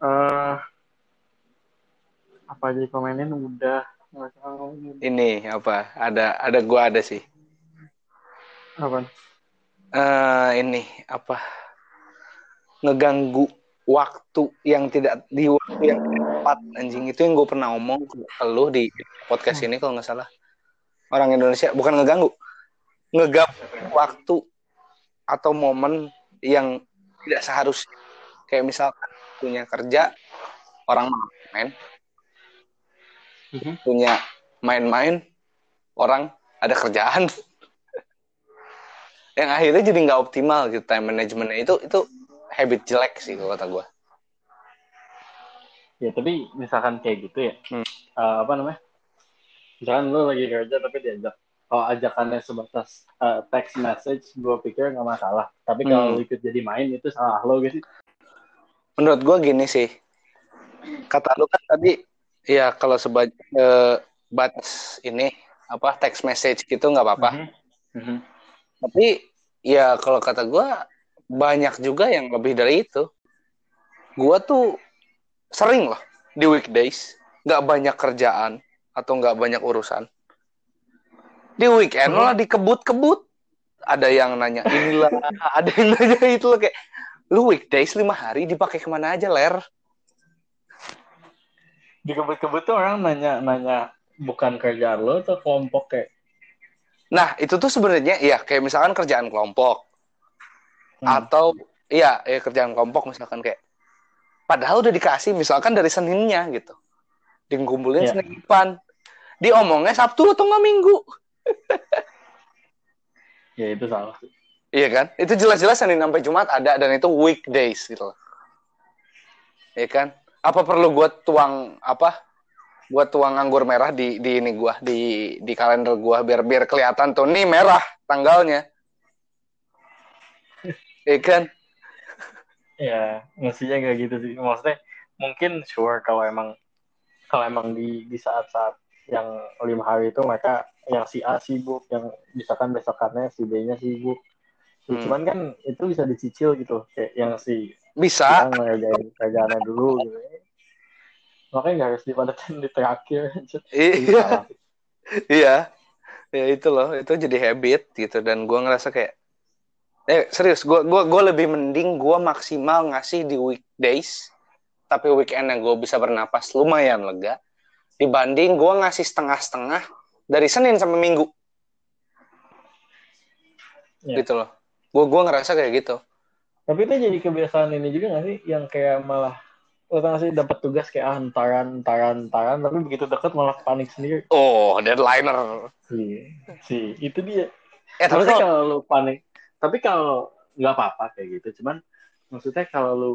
Speaker 2: eh apa aja komenin udah.
Speaker 1: Ini apa? Ada ada gua ada sih.
Speaker 2: apa
Speaker 1: eh ini apa? Ngeganggu waktu yang tidak di waktu yang tepat anjing itu yang gue pernah omong ke lu di podcast ini kalau nggak salah orang Indonesia bukan ngeganggu. Ngeganggu waktu atau momen yang tidak seharusnya. Kayak misalkan punya kerja orang main.
Speaker 2: Mhm.
Speaker 1: punya main-main orang ada kerjaan. Yang akhirnya jadi nggak optimal gitu time managementnya. Itu itu habit jelek sih kalau kata gue
Speaker 2: ya tapi misalkan kayak gitu ya.
Speaker 1: Hmm.
Speaker 2: eh, apa namanya misalkan lu lagi kerja tapi diajak. Kalau ajakannya sebatas eh, text message gue pikir nggak masalah. Tapi kalau
Speaker 1: Hmm.
Speaker 2: ikut jadi main itu salah lo gitu
Speaker 1: menurut gue gini sih. Kata lu kan tadi ya kalau sebatas ini apa text message gitu nggak apa-apa.
Speaker 2: Mhm. Mhm.
Speaker 1: tapi ya kalau kata gue banyak juga yang lebih dari itu. Gue tuh sering loh di weekdays. Nggak banyak kerjaan atau nggak banyak urusan di weekend
Speaker 2: Hmm.
Speaker 1: malah dikebut-kebut ada yang nanya inilah ada yang nanya itu loh kayak lu weekdays lima hari dipakai ke mana aja ler
Speaker 2: di kebut-kebut tuh orang nanya nanya bukan kerjaan lo atau kelompok kayak
Speaker 1: Nah, itu tuh sebenarnya ya kayak misalkan kerjaan kelompok
Speaker 2: Hmm.
Speaker 1: atau iya ya kerjaan kelompok misalkan kayak padahal udah dikasih misalkan dari Seninnya gitu. Dikumpulin
Speaker 2: Iya.
Speaker 1: Senin depan. Diomongnya Sabtu atau nggak Minggu.
Speaker 2: ya itu salah
Speaker 1: Iya kan? Itu jelas-jelas Senin sampai Jumat ada dan itu weekdays gitu loh. Iya kan? Apa perlu gua tuang apa? Gua tuang anggur merah di di ini gua di di kalender gua biar biar kelihatan tuh nih merah tanggalnya. Iya kan?
Speaker 2: ya mestinya kayak gitu sih maksudnya mungkin sure kalau emang kalau emang di di saat-saat yang lima hari itu mereka yang si A sibuk yang misalkan besokannya si B-nya sibuk Ya,
Speaker 1: Hmm.
Speaker 2: cuman kan itu bisa dicicil gitu kayak yang si
Speaker 1: Bisa.
Speaker 2: ngerjain kerjaannya dulu gitu makanya nggak harus dipadatin di terakhir
Speaker 1: Iya. Iya. Ya itu loh, itu jadi habit gitu dan gua ngerasa kayak eh serius, gua gua gua lebih mending gua maksimal ngasih di weekdays tapi weekend yang gue bisa bernapas lumayan lega dibanding gua ngasih setengah-setengah dari Senin sampai Minggu
Speaker 2: Iya.
Speaker 1: gitu loh. Gua gua ngerasa kayak gitu.
Speaker 2: tapi itu jadi kebiasaan ini juga nggak sih yang kayak malah lo tau sih dapat tugas kayak ah entaran entaran entaran tapi begitu deket malah panik sendiri
Speaker 1: Oh, deadliner.
Speaker 2: si si itu dia
Speaker 1: Eh tapi kalau
Speaker 2: kalau lu panik, tapi kalau nggak apa-apa kayak gitu, cuman maksudnya kalau lu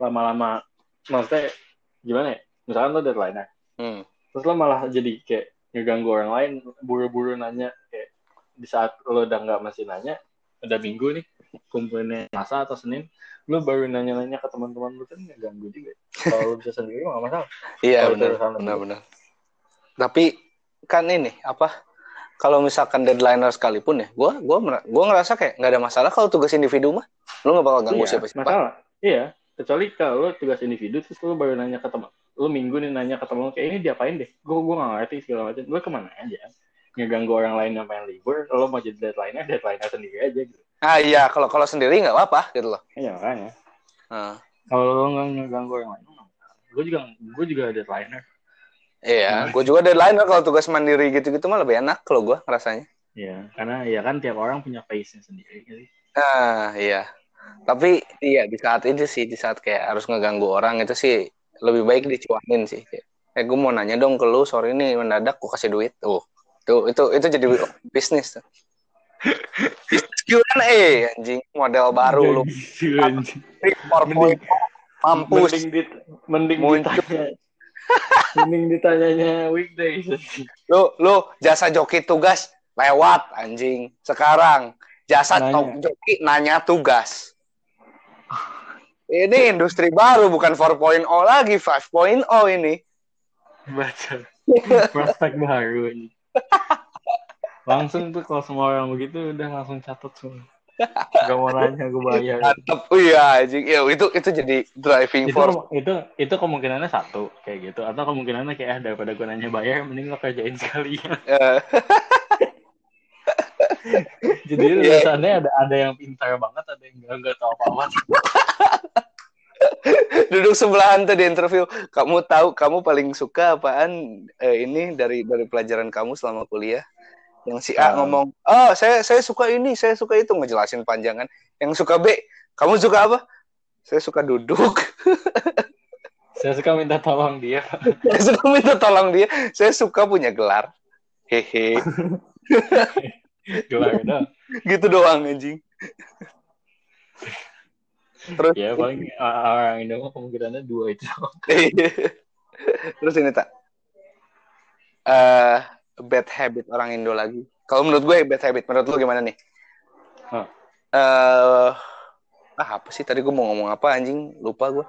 Speaker 2: lama-lama, maksudnya gimana ya? Misalkan lu deadline
Speaker 1: Hmm.
Speaker 2: Terus lu malah jadi kayak ngeganggu orang lain, buru-buru nanya kayak di saat lu udah nggak masih nanya, udah minggu nih, kumpulinnya masa atau Senin, lu baru nanya-nanya ke teman-teman lu kan ngeganggu juga. Kalau lu bisa sendiri nggak masalah.
Speaker 1: Iya benar, benar, benar. Tapi kan ini apa? Kalau misalkan deadliner sekalipun ya, gua gua gua ngerasa kayak nggak ada masalah kalau tugas individu mah. Lu nggak bakal ganggu
Speaker 2: Iya,
Speaker 1: siapa-siapa.
Speaker 2: Masalah. Iya, kecuali kalau tugas individu terus lu baru nanya ke teman. Lu minggu nih nanya ke teman lu kayak ini diapain deh. Gue gue gak ngerti segala macam. Gue ke mana aja. Ngeganggu orang lain yang pengen libur. Lo mau jadi deadline-nya, deadline-nya sendiri aja gitu.
Speaker 1: Ah iya, kalau kalau sendiri nggak apa-apa gitu loh.
Speaker 2: Iya makanya.
Speaker 1: Ah,
Speaker 2: Kalau lo nggak ngeganggu orang lain, gue juga gue juga deadline-nya.
Speaker 1: iya, gua juga deadliner kalau tugas mandiri gitu-gitu mah lebih enak kalau gua rasanya.
Speaker 2: Iya, karena ya kan tiap orang punya pace-nya sendiri. Gitu.
Speaker 1: Ah iya. Tapi iya di saat itu sih, di saat kayak harus ngeganggu orang itu sih lebih baik dicuanin sih. Eh gue mau nanya dong ke lu, sorry nih mendadak gue kasih duit. Tuh, tuh itu itu jadi bisnis. tuh. Bisnis Q&A anjing model baru lu. Mampus.
Speaker 2: Mending, dit, mending
Speaker 1: Muncul.
Speaker 2: ditanya. mending ditanyanya weekdays.
Speaker 1: Lu lu jasa joki tugas lewat anjing. Sekarang jasa
Speaker 2: Nanya.
Speaker 1: joki nanya tugas. Ini industri baru bukan 4.0 lagi, 5.0 ini.
Speaker 2: Baca. Prospek baru ini. Langsung tuh kalau semua orang begitu udah langsung catat semua. Gak mau nanya gue bayar.
Speaker 1: Mantep, iya anjing. Ya, itu itu jadi driving
Speaker 2: Itu
Speaker 1: force.
Speaker 2: itu itu kemungkinannya satu kayak gitu atau kemungkinannya kayak ah, daripada gue nanya bayar mending lo kerjain sekalian.
Speaker 1: Eh,
Speaker 2: Jadi
Speaker 1: Iya.
Speaker 2: tulisannya ada ada yang pintar banget, ada yang nggak nggak tahu apa-apa.
Speaker 1: duduk sebelahan tuh di interview. Kamu tahu kamu paling suka apaan eh, ini dari dari pelajaran kamu selama kuliah? Yang si A
Speaker 2: Um.
Speaker 1: ngomong, "Oh, saya saya suka ini, saya suka itu." Ngejelasin panjangan. Yang suka B, "Kamu suka apa?" Saya suka duduk.
Speaker 2: Saya suka minta tolong dia.
Speaker 1: saya suka minta tolong dia. Saya suka punya gelar. Hehe.
Speaker 2: Gelar dah.
Speaker 1: gitu doang anjing. Terus
Speaker 2: Ya paling uh, orang Indo kemungkinannya dua itu.
Speaker 1: Terus ini tak eh bad habit orang Indo lagi. Kalau menurut gue bad habit, menurut lu gimana nih?
Speaker 2: Hah.
Speaker 1: Eh ah apa sih tadi gue mau ngomong apa anjing lupa gue.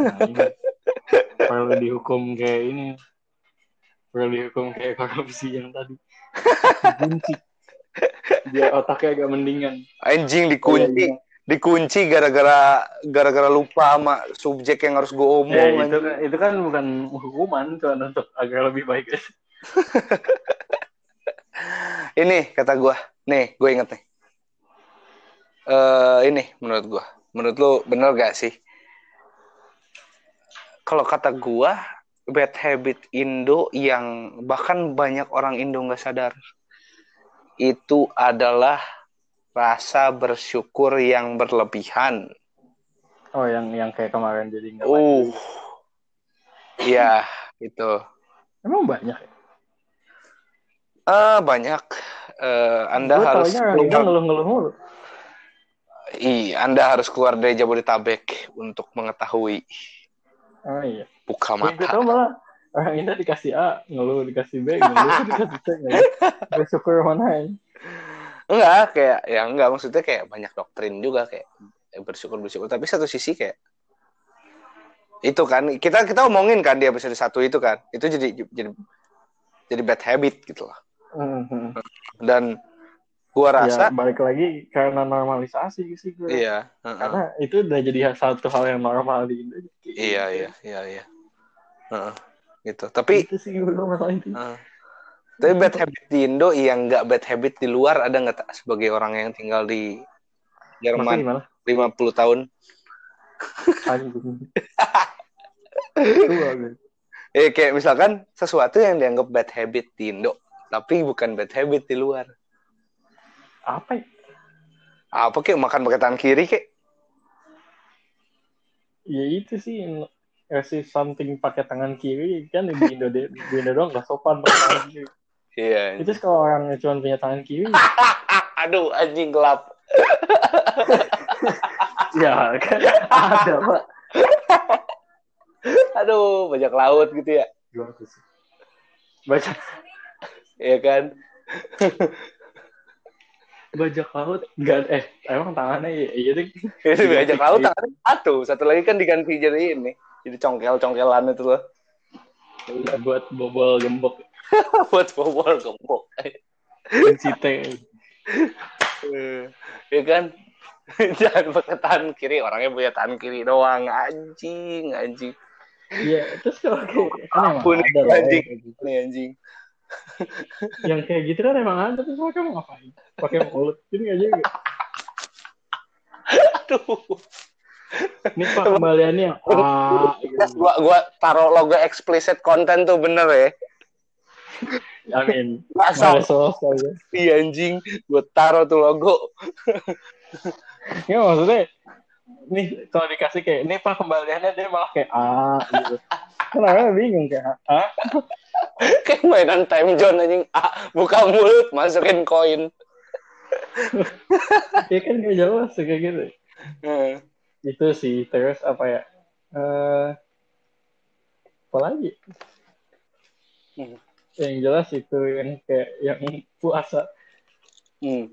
Speaker 2: Nah. Perlu dihukum kayak ini. Perlu dihukum kayak korupsi yang tadi. Kunci. Biar otaknya agak mendingan.
Speaker 1: Anjing
Speaker 2: Oh,
Speaker 1: dikunci,
Speaker 2: iya, iya.
Speaker 1: Dikunci gara-gara gara-gara lupa sama subjek yang harus gue omong.
Speaker 2: Eh, itu, kan, itu kan bukan hukuman, cuma untuk agar lebih baik.
Speaker 1: Ini kata gue, nih gue inget nih. Eh ini menurut gue, menurut lu bener gak sih? Kalau kata gue, bad habit Indo yang bahkan banyak orang Indo nggak sadar itu adalah rasa bersyukur yang berlebihan.
Speaker 2: Oh, yang yang kayak kemarin jadi nggak
Speaker 1: Uh, iya itu.
Speaker 2: Emang banyak. ya?
Speaker 1: Ah banyak. Eh, anda
Speaker 2: Gua
Speaker 1: harus keluar,
Speaker 2: ngeluh-ngeluh mulu.
Speaker 1: Ih, Anda harus keluar dari Jabodetabek untuk mengetahui
Speaker 2: Oh iya.
Speaker 1: buka
Speaker 2: Gue
Speaker 1: mata.
Speaker 2: tau malah orang Indo dikasih A, ngeluh dikasih B, ngeluh dikasih C, ngeluh. Bersyukur mana ya?
Speaker 1: Enggak, kayak ya enggak maksudnya kayak banyak doktrin juga kayak eh, bersyukur bersyukur. Tapi satu sisi kayak itu kan kita kita omongin kan di episode satu itu kan itu jadi jadi jadi bad habit gitu loh.
Speaker 2: Mhm.
Speaker 1: Dan gua rasa
Speaker 2: ya, balik lagi karena normalisasi sih gue.
Speaker 1: iya, heeh.
Speaker 2: Karena itu udah jadi satu hal yang normal di Indo.
Speaker 1: iya, iya, iya, iya. Heeh. Gitu. Tapi
Speaker 2: Itu sih gue masalah itu.
Speaker 1: heeh. Tapi bad habit di Indo yang nggak bad habit di luar ada nggak tak sebagai orang yang tinggal di Jerman
Speaker 2: gimana?
Speaker 1: 50 tahun? Eh kayak misalkan sesuatu yang dianggap bad habit di Indo, tapi bukan bad habit di luar.
Speaker 2: Apa ya?
Speaker 1: Apa kayak makan pakai tangan kiri kayak?
Speaker 2: Ya itu sih ngasih something pakai tangan kiri kan di Indo di Indo doang gak sopan pakai tangan kiri.
Speaker 1: Iya.
Speaker 2: Itu kalau orangnya cuma punya tangan kiri,
Speaker 1: Aduh anjing gelap.
Speaker 2: ya kan ada pak.
Speaker 1: Aduh bajak laut gitu ya.
Speaker 2: Baca
Speaker 1: Iya kan?
Speaker 2: bajak laut enggak eh emang tangannya ya iya deh.
Speaker 1: Itu bajak laut tangannya satu, satu lagi kan diganti jadi ini. Jadi congkel-congkelan itu loh.
Speaker 2: Buat bobol gembok
Speaker 1: Buat bobol gembok.
Speaker 2: cite.
Speaker 1: Iya kan? Jangan pakai tangan kiri, orangnya punya tangan kiri doang. Anjing, anjing.
Speaker 2: Iya, terus kalau kayak emang
Speaker 1: Ampun,
Speaker 2: ada lah,
Speaker 1: anjing.
Speaker 2: ya, gitu.
Speaker 1: Ini anjing.
Speaker 2: yang kayak gitu kan emang ada terus mereka mau ngapain? Pakai mulut, ini nggak juga.
Speaker 1: Aduh.
Speaker 2: Ini pak kembaliannya ah, gitu.
Speaker 1: Gua gua taruh logo explicit content tuh bener ya.
Speaker 2: Amin. Sos aja.
Speaker 1: iya anjing, gua taruh tuh logo.
Speaker 2: Ya maksudnya nih kalau dikasih kayak ini pak kembaliannya dia malah kayak ah gitu. Orang bingung kayak ah
Speaker 1: Kayak mainan time zone anjing. Ah, buka mulut, masukin koin.
Speaker 2: ya kan gak jelas kayak gitu.
Speaker 1: Eh,
Speaker 2: Itu sih terus apa ya? Eh apa lagi?
Speaker 1: Hmm.
Speaker 2: Yang jelas itu yang kayak yang puasa
Speaker 1: Hmm.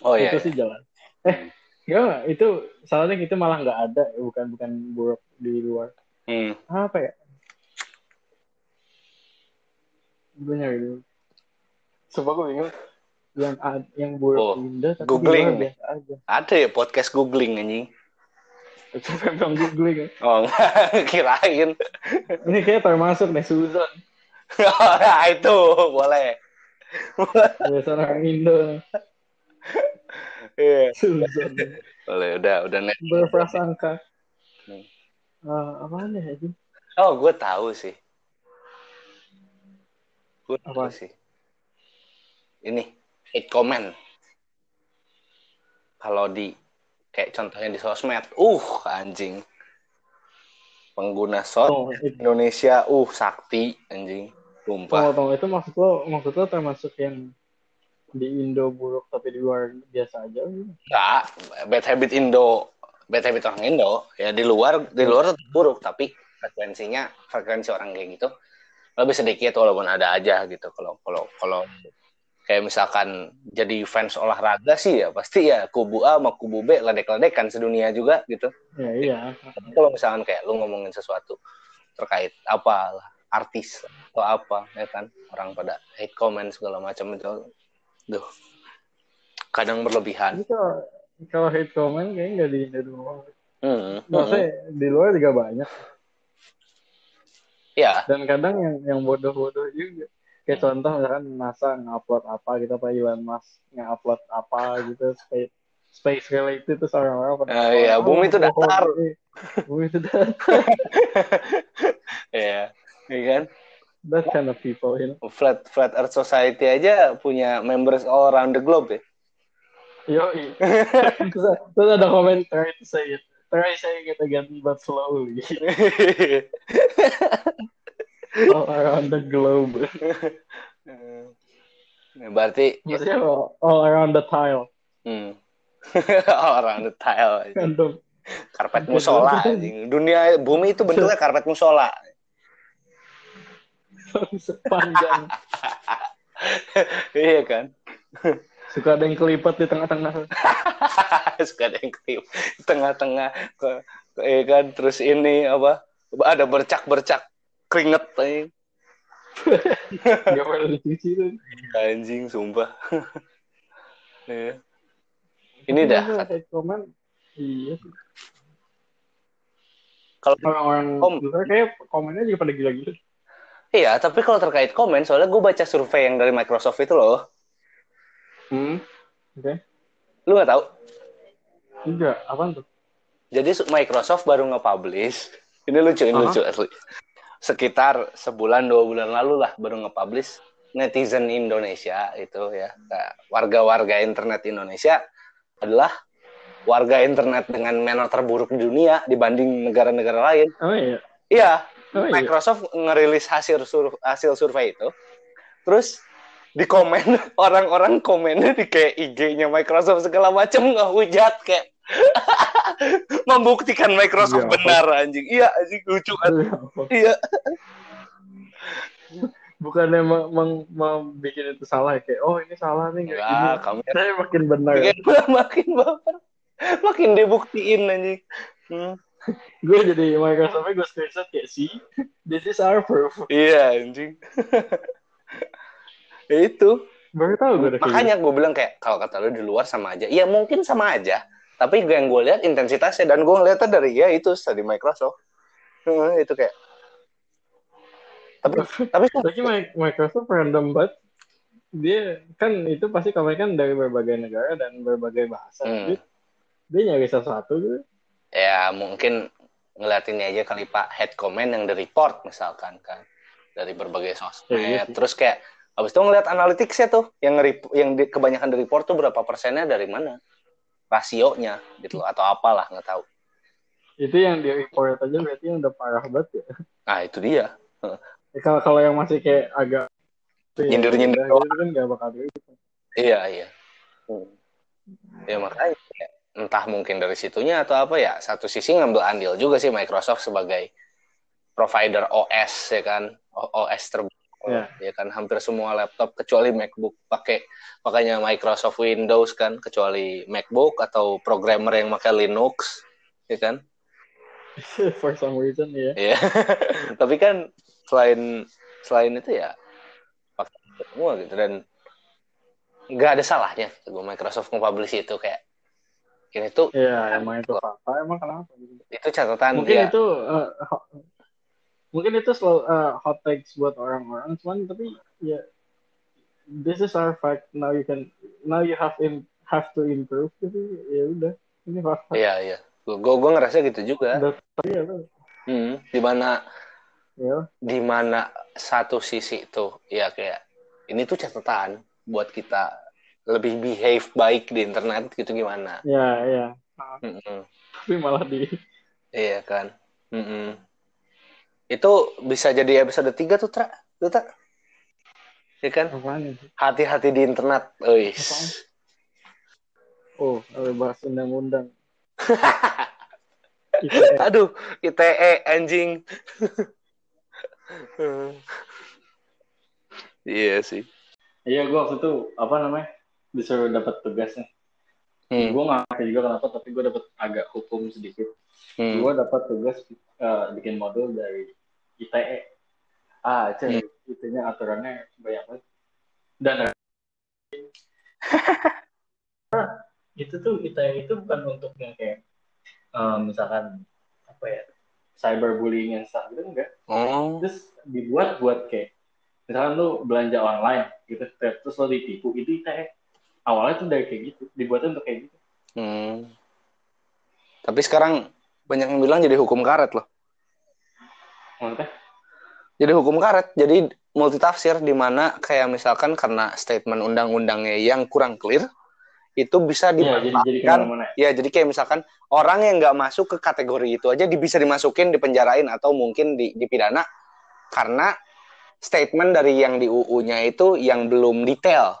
Speaker 1: Oh iya.
Speaker 2: itu sih jalan. Eh, enggak, itu salahnya itu malah nggak ada, bukan bukan buruk di luar.
Speaker 1: Hmm.
Speaker 2: Apa ya? Gue nyari dulu. Coba gue bingung. Yang ad- yang buruk
Speaker 1: Oh,
Speaker 2: Indo tapi
Speaker 1: googling.
Speaker 2: biasa aja.
Speaker 1: Ada ya podcast googling anjing.
Speaker 2: Coba bilang googling ya.
Speaker 1: Oh, kirain.
Speaker 2: Ini kayak termasuk nih Suzon.
Speaker 1: Oh, ya, itu boleh.
Speaker 2: Biasa orang Indo.
Speaker 1: Iya. Boleh, udah, udah net.
Speaker 2: Berprasangka.
Speaker 1: Hmm.
Speaker 2: Eh, apaan ya itu?
Speaker 1: Oh, gue tahu sih. Gue tahu
Speaker 2: Apa?
Speaker 1: sih. Ini hate comment. Kalau di kayak contohnya di sosmed, uh anjing. Pengguna sos
Speaker 2: Oh.
Speaker 1: Indonesia, uh sakti anjing. Sumpah.
Speaker 2: Tunggu, tunggu. Itu maksud lo, maksud lo termasuk yang di Indo buruk tapi di luar biasa aja gitu?
Speaker 1: Enggak, bad habit Indo, bad habit orang Indo, ya di luar di luar tetap buruk, tapi frekuensinya frekuensi orang kayak gitu lebih sedikit walaupun ada aja gitu. Kalau kalau kalau kayak misalkan jadi fans olahraga sih ya pasti ya kubu A sama kubu B ledek-ledekan sedunia juga gitu.
Speaker 2: Ya iya.
Speaker 1: Tapi kalau misalkan kayak lu ngomongin sesuatu terkait apa artis atau apa ya kan orang pada hate comment segala macam itu duh kadang berlebihan
Speaker 2: kalau, kalau hate comment kayaknya nggak di Indo doang.
Speaker 1: hmm.
Speaker 2: Maksudnya di luar juga banyak.
Speaker 1: ya
Speaker 2: Dan kadang yang yang bodoh-bodoh juga. Kayak contoh misalkan NASA ngupload apa gitu, apa Elon Musk ngupload apa gitu, space space related terus orang-orang pada
Speaker 1: iya,
Speaker 2: "Oh,
Speaker 1: bumi itu datar."
Speaker 2: Bumi itu datar.
Speaker 1: ya ya kan
Speaker 2: That kind of people, you know.
Speaker 1: flat flat earth society aja punya members all around the globe ya
Speaker 2: Yo, terus, ada komen try to say it. Try saying it again but slowly. All around the globe.
Speaker 1: Nah, berarti
Speaker 2: Maksudnya all, all around the tile.
Speaker 1: hmm. all around the tile karpet musola dunia bumi itu bentuknya karpet musola
Speaker 2: Sepanjang.
Speaker 1: iya kan
Speaker 2: Suka ada yang kelipat di tengah-tengah.
Speaker 1: suka ada yang klip di tengah-tengah iya kan terus ini apa ada bercak-bercak keringet anjing.
Speaker 2: Gak pernah dicuci tuh.
Speaker 1: Anjing, sumpah. Iya. Ini dah.
Speaker 2: Iya sih.
Speaker 1: Kalau
Speaker 2: Orang-orang
Speaker 1: Kom-
Speaker 2: kayak komennya juga pada gila-gila.
Speaker 1: Iya, tapi kalau terkait komen, soalnya gue baca survei yang dari Microsoft itu loh.
Speaker 2: Hmm. Oke.
Speaker 1: Lu nggak tahu?
Speaker 2: Enggak, apaan tuh?
Speaker 1: Jadi Microsoft baru nge-publish. Ini lucu, ini
Speaker 2: Aha.
Speaker 1: lucu asli. Sekitar sebulan dua bulan lalu lah baru nge-publish netizen Indonesia itu ya kayak warga-warga internet Indonesia adalah warga internet dengan manner terburuk di dunia dibanding negara-negara lain.
Speaker 2: Oh iya.
Speaker 1: Iya,
Speaker 2: Oh iya.
Speaker 1: Microsoft ngerilis hasil sur hasil survei itu. Terus di komen orang-orang komennya di kayak IG-nya Microsoft segala macam ngehujat kayak membuktikan Microsoft
Speaker 2: Iya, apa?
Speaker 1: benar anjing. Iya anjing lucu banget. Iya.
Speaker 2: Bukannya mau, mau, mau bikin itu salah ya? kayak oh ini salah nih gini.
Speaker 1: kamu
Speaker 2: Saya makin benar.
Speaker 1: makin, makin baper. Makin dibuktiin anjing. Hmm.
Speaker 2: Gue jadi Microsoftnya gue screenshot kayak see this is our proof.
Speaker 1: Iya anjing. Ya itu.
Speaker 2: Baru tahu gue
Speaker 1: Makanya gue bilang kayak kalau kata lu di luar sama aja. Iya mungkin sama aja. Tapi yang gue lihat intensitasnya dan gue ngeliatnya dari ya itu dari Microsoft. Hmm, itu kayak. Tapi tapi
Speaker 2: gitu. Tapi Mi- Microsoft random banget. Dia kan itu pasti komen kan dari berbagai negara dan berbagai bahasa.
Speaker 1: Hmm.
Speaker 2: Dia, dia nyari sesuatu gitu.
Speaker 1: Ya mungkin ngeliatinnya aja kali Pak head comment yang di report misalkan kan dari berbagai sosmed.
Speaker 2: Ya, sih.
Speaker 1: Terus kayak habis itu ngeliat analyticsnya tuh yang yang di, kebanyakan di report tuh berapa persennya dari mana rasionya gitu atau apalah nggak tahu.
Speaker 2: Itu yang di report aja berarti yang udah parah banget ya.
Speaker 1: Nah itu dia.
Speaker 2: Ya, Kalau kalau yang masih kayak agak
Speaker 1: Nyindir-nyindir
Speaker 2: ya, gitu kan gak bakal di
Speaker 1: Iya, iya. Hmm. Ya makanya ya, entah mungkin dari situnya atau apa ya. Satu sisi ngambil andil juga sih Microsoft sebagai provider OS ya kan, OS terbaru.
Speaker 2: Ya.
Speaker 1: Ya kan hampir semua laptop kecuali MacBook pakai makanya Microsoft Windows kan, kecuali MacBook atau programmer yang pakai Linux, ya kan?
Speaker 2: for some reason ya.
Speaker 1: Iya. Tapi kan selain selain itu ya pakai semua gitu dan nggak ada salahnya gue Microsoft nge-publish itu kayak ini tuh
Speaker 2: Iya, emang itu fakta. Emang kenapa? gitu?
Speaker 1: itu catatan
Speaker 2: Mungkin
Speaker 1: dia
Speaker 2: itu ho- mungkin itu slow, eh, hot takes buat orang-orang. Cuman tapi ya this is our fact. Now you can now you have in, have to improve gitu. Ya udah. Ini fakta.
Speaker 1: iya iya gue gue ngerasa gitu juga
Speaker 2: tapi ya udah.
Speaker 1: hmm, di mana
Speaker 2: Ya.
Speaker 1: di mana satu sisi tuh ya kayak ini tuh catatan buat kita lebih behave baik di internet gitu gimana
Speaker 2: Ya, ya.
Speaker 1: Mm-mm.
Speaker 2: Tapi malah di
Speaker 1: iya kan Mm-mm. itu bisa jadi episode 3 tuh tra tuh tak ya kan hati-hati di internet.
Speaker 2: Apaan? Oh, ada bahas undang-undang. Itu
Speaker 1: aduh ITE anjing iya sih
Speaker 2: Iya, gue waktu itu apa namanya disuruh dapat tugasnya.
Speaker 1: Hmm.
Speaker 2: Gue nggak ngerti juga kenapa, tapi gue dapat agak hukum sedikit.
Speaker 1: Hmm.
Speaker 2: Gue dapat tugas eh, bikin modul dari ITE. Ah, cek,
Speaker 1: Hmm.
Speaker 2: itunya aturannya banyak banget. Dan itu tuh ITE itu bukan untuk yang kayak eh, misalkan apa ya cyberbullying yang stuff gitu enggak.
Speaker 1: oh
Speaker 2: Terus dibuat buat kayak misalkan lu belanja online gitu, terus lo ditipu itu ITE. Awalnya tuh dari kayak gitu, dibuatnya untuk kayak gitu.
Speaker 1: Hmm. Tapi sekarang banyak yang bilang jadi hukum karet loh.
Speaker 2: Maksudnya?
Speaker 1: Jadi hukum karet, jadi multitafsir di mana kayak misalkan karena statement undang-undangnya yang kurang clear, itu bisa
Speaker 2: Iya, jadi jadi
Speaker 1: dimanfaatkan.
Speaker 2: ke mana-mana.
Speaker 1: Ya, jadi kayak misalkan orang yang nggak masuk ke kategori itu aja di- bisa dimasukin, dipenjarain atau mungkin di, dipidana karena statement dari yang di UU-nya itu yang belum detail.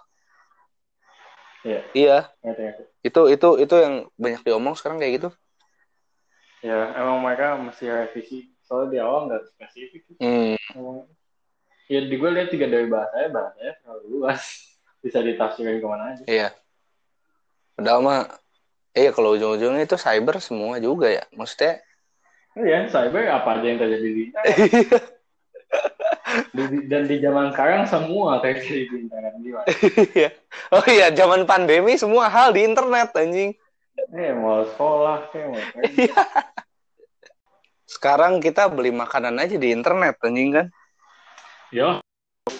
Speaker 2: Iya,
Speaker 1: Iya,
Speaker 2: ngerti, ngerti.
Speaker 1: itu itu itu yang banyak diomong sekarang kayak gitu.
Speaker 2: Ya, emang mereka mesti revisi. Soalnya di awal nggak spesifik.
Speaker 1: Hmm.
Speaker 2: Emang. Ya, di gue lihat juga dari bahasanya, bahasanya terlalu luas. Bisa ditafsirin ke mana aja.
Speaker 1: Iya. Padahal mah, iya kalau ujung-ujungnya itu cyber semua juga ya. Maksudnya,
Speaker 2: Iya, cyber apa aja yang terjadi. Di- dan di zaman sekarang semua terjadi di internet gimana?
Speaker 1: Iya. oh iya, zaman pandemi semua hal di internet anjing.
Speaker 2: Eh mau sekolah kayak mau.
Speaker 1: Iya. Sekarang kita beli makanan aja di internet anjing kan.
Speaker 2: Yo,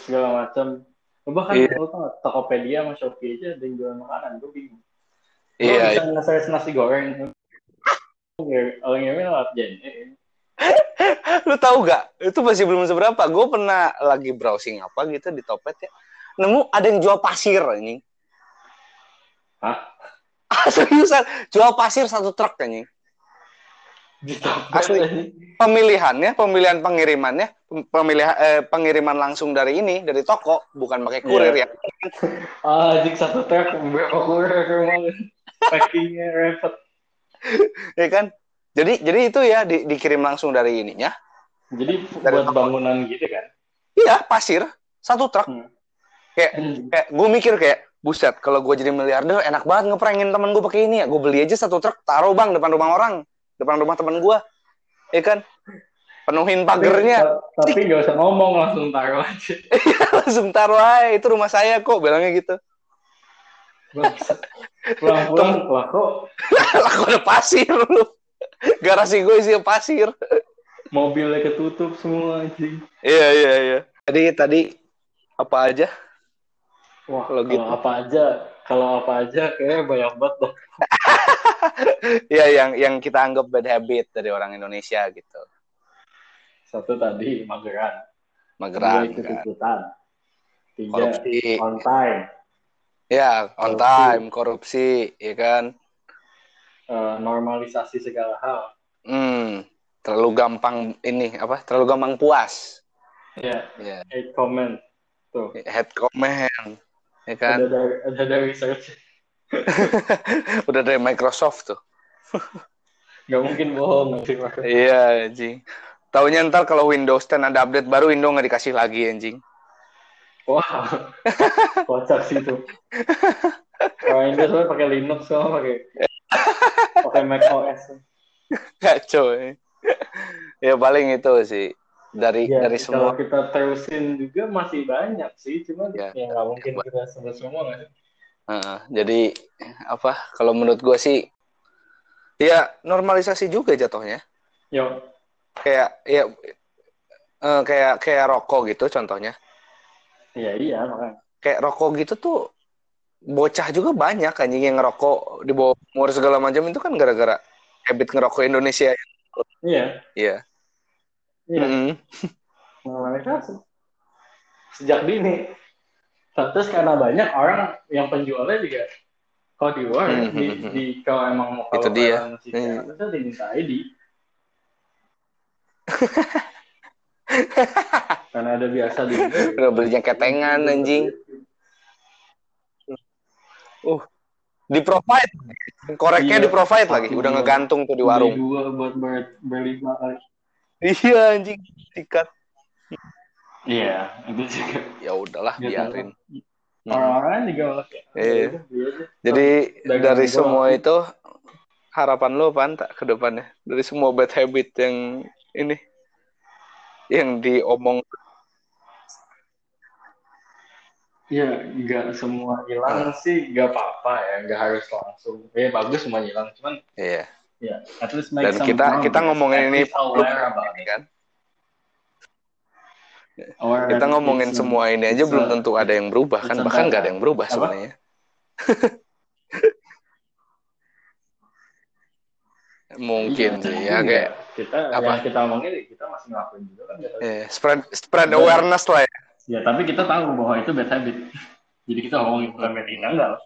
Speaker 2: segala macam. Bahkan
Speaker 1: Iya.
Speaker 2: tau nggak, Tokopedia sama Shopee aja ada yang jual makanan, gue bingung.
Speaker 1: Iya,
Speaker 2: bisa nasi goreng. Orang yang lewat JNE.
Speaker 1: lu tahu gak? Itu masih belum seberapa. Gue pernah lagi browsing apa gitu di Topet ya. Nemu ada yang jual pasir anjing.
Speaker 2: Hah?
Speaker 1: Ah, seriusan, jual pasir satu truk anjing. Asli. Pemilihannya, pemilihan pengirimannya, pemilihan eh, pengiriman langsung dari ini, dari toko, bukan pakai kurir
Speaker 2: Iya.
Speaker 1: ya.
Speaker 2: Ah, jik satu truk berapa kurir. Packingnya repot.
Speaker 1: Ya kan? Jadi jadi itu ya di- dikirim langsung dari ininya.
Speaker 2: Jadi
Speaker 1: Dari
Speaker 2: buat
Speaker 1: toko.
Speaker 2: bangunan gitu kan?
Speaker 1: Iya, pasir satu truk.
Speaker 2: Hmm.
Speaker 1: Kayak kayak gue mikir kayak buset kalau gue jadi miliarder enak banget ngeprengin temen gue pakai ini ya gue beli aja satu truk taruh bang depan rumah orang depan rumah temen gue ya kan penuhin pagernya
Speaker 2: Tapi, tapi gak usah ngomong langsung taruh aja.
Speaker 1: langsung taruh aja itu rumah saya kok bilangnya gitu.
Speaker 2: Pulang-pulang lah kok
Speaker 1: lah kok ada pasir lu garasi gue isi pasir
Speaker 2: mobilnya ketutup semua anjing.
Speaker 1: iya iya iya tadi tadi apa aja
Speaker 2: Wah,
Speaker 1: Kalau gitu.
Speaker 2: apa aja, kalau apa aja kayaknya banyak banget dah.
Speaker 1: ya yang yang kita anggap bad habit dari orang Indonesia gitu
Speaker 2: Satu tadi mageran,
Speaker 1: mageran
Speaker 2: ikut
Speaker 1: kan.
Speaker 2: tiga
Speaker 1: korupsi
Speaker 2: on time,
Speaker 1: ya on
Speaker 2: Korupsi.
Speaker 1: time korupsi ya kan
Speaker 2: eh, normalisasi segala hal.
Speaker 1: Hmm, terlalu gampang ini apa? Terlalu gampang puas.
Speaker 2: Ya,
Speaker 1: Ya,
Speaker 2: hate comment tuh.
Speaker 1: head comment, ya kan?
Speaker 2: Ada dari ada dari research.
Speaker 1: Udah dari Microsoft tuh.
Speaker 2: Gak mungkin bohong.
Speaker 1: Iya, anjing. Taunya ntar kalau Windows 10 ada update baru, Windows nggak dikasih lagi, anjing.
Speaker 2: Wah, kocak sih itu. Kalau Windows pakai Linux sama pakai pakai Mac OS.
Speaker 1: Kacau. ya. ya paling itu sih dari
Speaker 2: Ya,
Speaker 1: dari
Speaker 2: kalau
Speaker 1: semua.
Speaker 2: kita terusin juga masih banyak sih, cuma
Speaker 1: Ya.
Speaker 2: ya nggak mungkin kita sebut semua nggak sih?
Speaker 1: Heeh, jadi apa? Kalau menurut gue sih, ya normalisasi juga jatuhnya.
Speaker 2: Yo,
Speaker 1: Kayak ya eh, kayak kayak rokok gitu contohnya.
Speaker 2: iya iya makanya.
Speaker 1: kayak rokok gitu tuh bocah juga banyak anjing yang ngerokok di bawah umur segala macam itu kan gara-gara habit ngerokok Indonesia.
Speaker 2: Iya,
Speaker 1: Iya.
Speaker 2: iya. Normalisasi. Sejak dini. Terus karena banyak orang yang penjualnya juga kalau di luar ya,
Speaker 1: Hmm,
Speaker 2: di, di kalau emang mau
Speaker 1: Itu
Speaker 2: kalau
Speaker 1: dia.
Speaker 2: barang musik
Speaker 1: Hmm.
Speaker 2: itu diminta ID. karena ada biasa di
Speaker 1: Udah belinya ketengan anjing. Di provide. Koreknya
Speaker 2: Iya.
Speaker 1: di provide lagi. Udah
Speaker 2: dua.
Speaker 1: ngegantung tuh di warung.
Speaker 2: dua buat ber, berlima kali.
Speaker 1: Iya anjing. Sikat.
Speaker 2: Iya, itu juga.
Speaker 1: Ya udahlah
Speaker 2: Gitu.
Speaker 1: biarin. Mm.
Speaker 2: Orang-orang juga
Speaker 1: Iya.
Speaker 2: "Ya udah, beli aja."
Speaker 1: Jadi dari semua itu harapan lo pan tak ke depannya? Dari semua bad habit yang ini yang diomong
Speaker 2: Ya, nggak semua hilang sih, nggak apa-apa ya, nggak harus langsung. Ya bagus semua hilang, cuman
Speaker 1: Iya.
Speaker 2: ya, at least make
Speaker 1: Dan
Speaker 2: some
Speaker 1: kita
Speaker 2: progress.
Speaker 1: kita ngomongin
Speaker 2: At
Speaker 1: ini
Speaker 2: aware about it.
Speaker 1: kan.
Speaker 2: Aware
Speaker 1: Kita ngomongin semua ini aja belum tentu ada yang berubah kan bahkan nggak ada yang berubah
Speaker 2: Apa?
Speaker 1: sebenarnya. Mungkin
Speaker 2: Iya,
Speaker 1: sih ya kayak
Speaker 2: kita
Speaker 1: apa?
Speaker 2: yang kita omongin kita masih ngelakuin juga kan tahu.
Speaker 1: eh, spread spread
Speaker 2: Bener.
Speaker 1: awareness lah ya.
Speaker 2: Ya, tapi kita tahu bahwa itu bad habit. Jadi kita ngomongin bukan bad habit enggak. lah.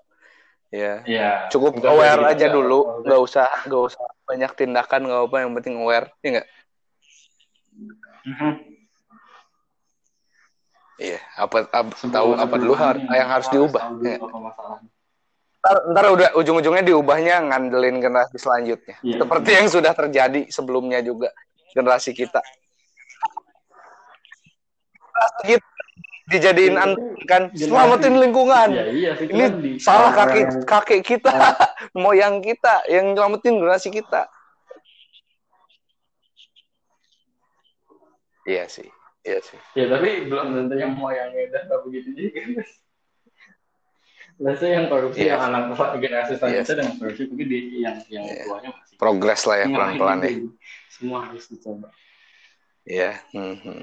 Speaker 1: Ya.
Speaker 2: Ya,
Speaker 1: Cukup
Speaker 2: bukan
Speaker 1: aware aja
Speaker 2: enggak.
Speaker 1: dulu,
Speaker 2: Kalau
Speaker 1: nggak usah nggak usah banyak tindakan nggak apa yang penting aware, ya nggak?
Speaker 2: Mhm.
Speaker 1: Iya. Apa, apa tahu apa dulu har- yang harus diubah?
Speaker 2: tahu dulu
Speaker 1: Ya.
Speaker 2: apa masalahnya.
Speaker 1: Ntar, ntar udah ujung-ujungnya diubahnya ngandelin generasi selanjutnya.
Speaker 2: Iya.
Speaker 1: Seperti yang sudah terjadi sebelumnya juga generasi kita. Generasi kita dijadiin
Speaker 2: Iya,
Speaker 1: an
Speaker 2: tapi
Speaker 1: kan
Speaker 2: generasi-
Speaker 1: selamatin lingkungan.
Speaker 2: Iya, iya.
Speaker 1: Ini
Speaker 2: di-
Speaker 1: salah
Speaker 2: orang
Speaker 1: kakek kita, moyang kita yang nyelamatin generasi kita. Iya sih. Iya sih.
Speaker 2: Ya tapi belum tentu yang moyangnya udah nggak begitu juga. Biasanya yang korupsi
Speaker 1: Iya.
Speaker 2: yang anak generasi selanjutnya
Speaker 1: Iya.
Speaker 2: dan korupsi mungkin di yang yang
Speaker 1: Iya.
Speaker 2: tuanya masih.
Speaker 1: Progres lah ya pelan-pelan ya.
Speaker 2: Semua harus dicoba.
Speaker 1: Iya. hmm, hmm.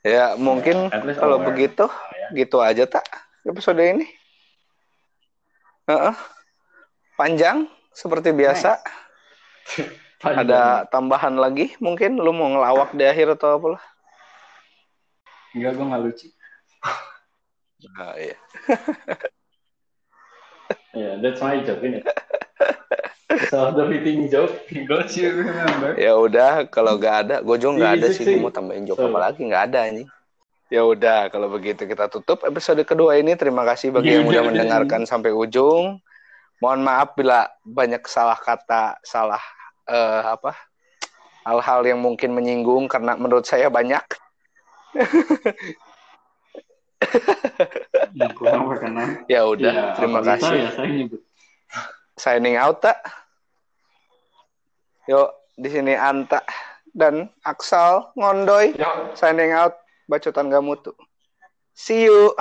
Speaker 1: Ya mungkin kalau
Speaker 2: aware.
Speaker 1: begitu
Speaker 2: ya.
Speaker 1: gitu aja tak episode ini. Heeh. Panjang seperti biasa.
Speaker 2: Panjang.
Speaker 1: Ada tambahan lagi mungkin lu mau ngelawak di akhir atau apa lah?
Speaker 2: Enggak, gue nggak lucu.
Speaker 1: Nah, iya.
Speaker 2: Yeah, that's my joke ini. So the fitting joke, don't you remember?
Speaker 1: Ya udah kalau nggak ada, gue juga nggak ada sih. Gue mau tambahin joke
Speaker 2: So-
Speaker 1: apa lagi nggak ada ini. Ya udah kalau begitu kita tutup episode kedua ini. Terima kasih bagi
Speaker 2: Ya
Speaker 1: yang
Speaker 2: udah,
Speaker 1: mendengarkan sampai ujung. Mohon maaf bila banyak salah kata, salah eh, apa hal-hal yang mungkin menyinggung karena menurut saya banyak.
Speaker 2: Berkenan.
Speaker 1: Ya udah,
Speaker 2: Ya,
Speaker 1: terima kasih.
Speaker 2: Ya, saya nyebut.
Speaker 1: Signing out tak? Yuk, di sini Anta dan Aksal Ngondoy
Speaker 2: Yo.
Speaker 1: signing out bacotan gak mutu. See you.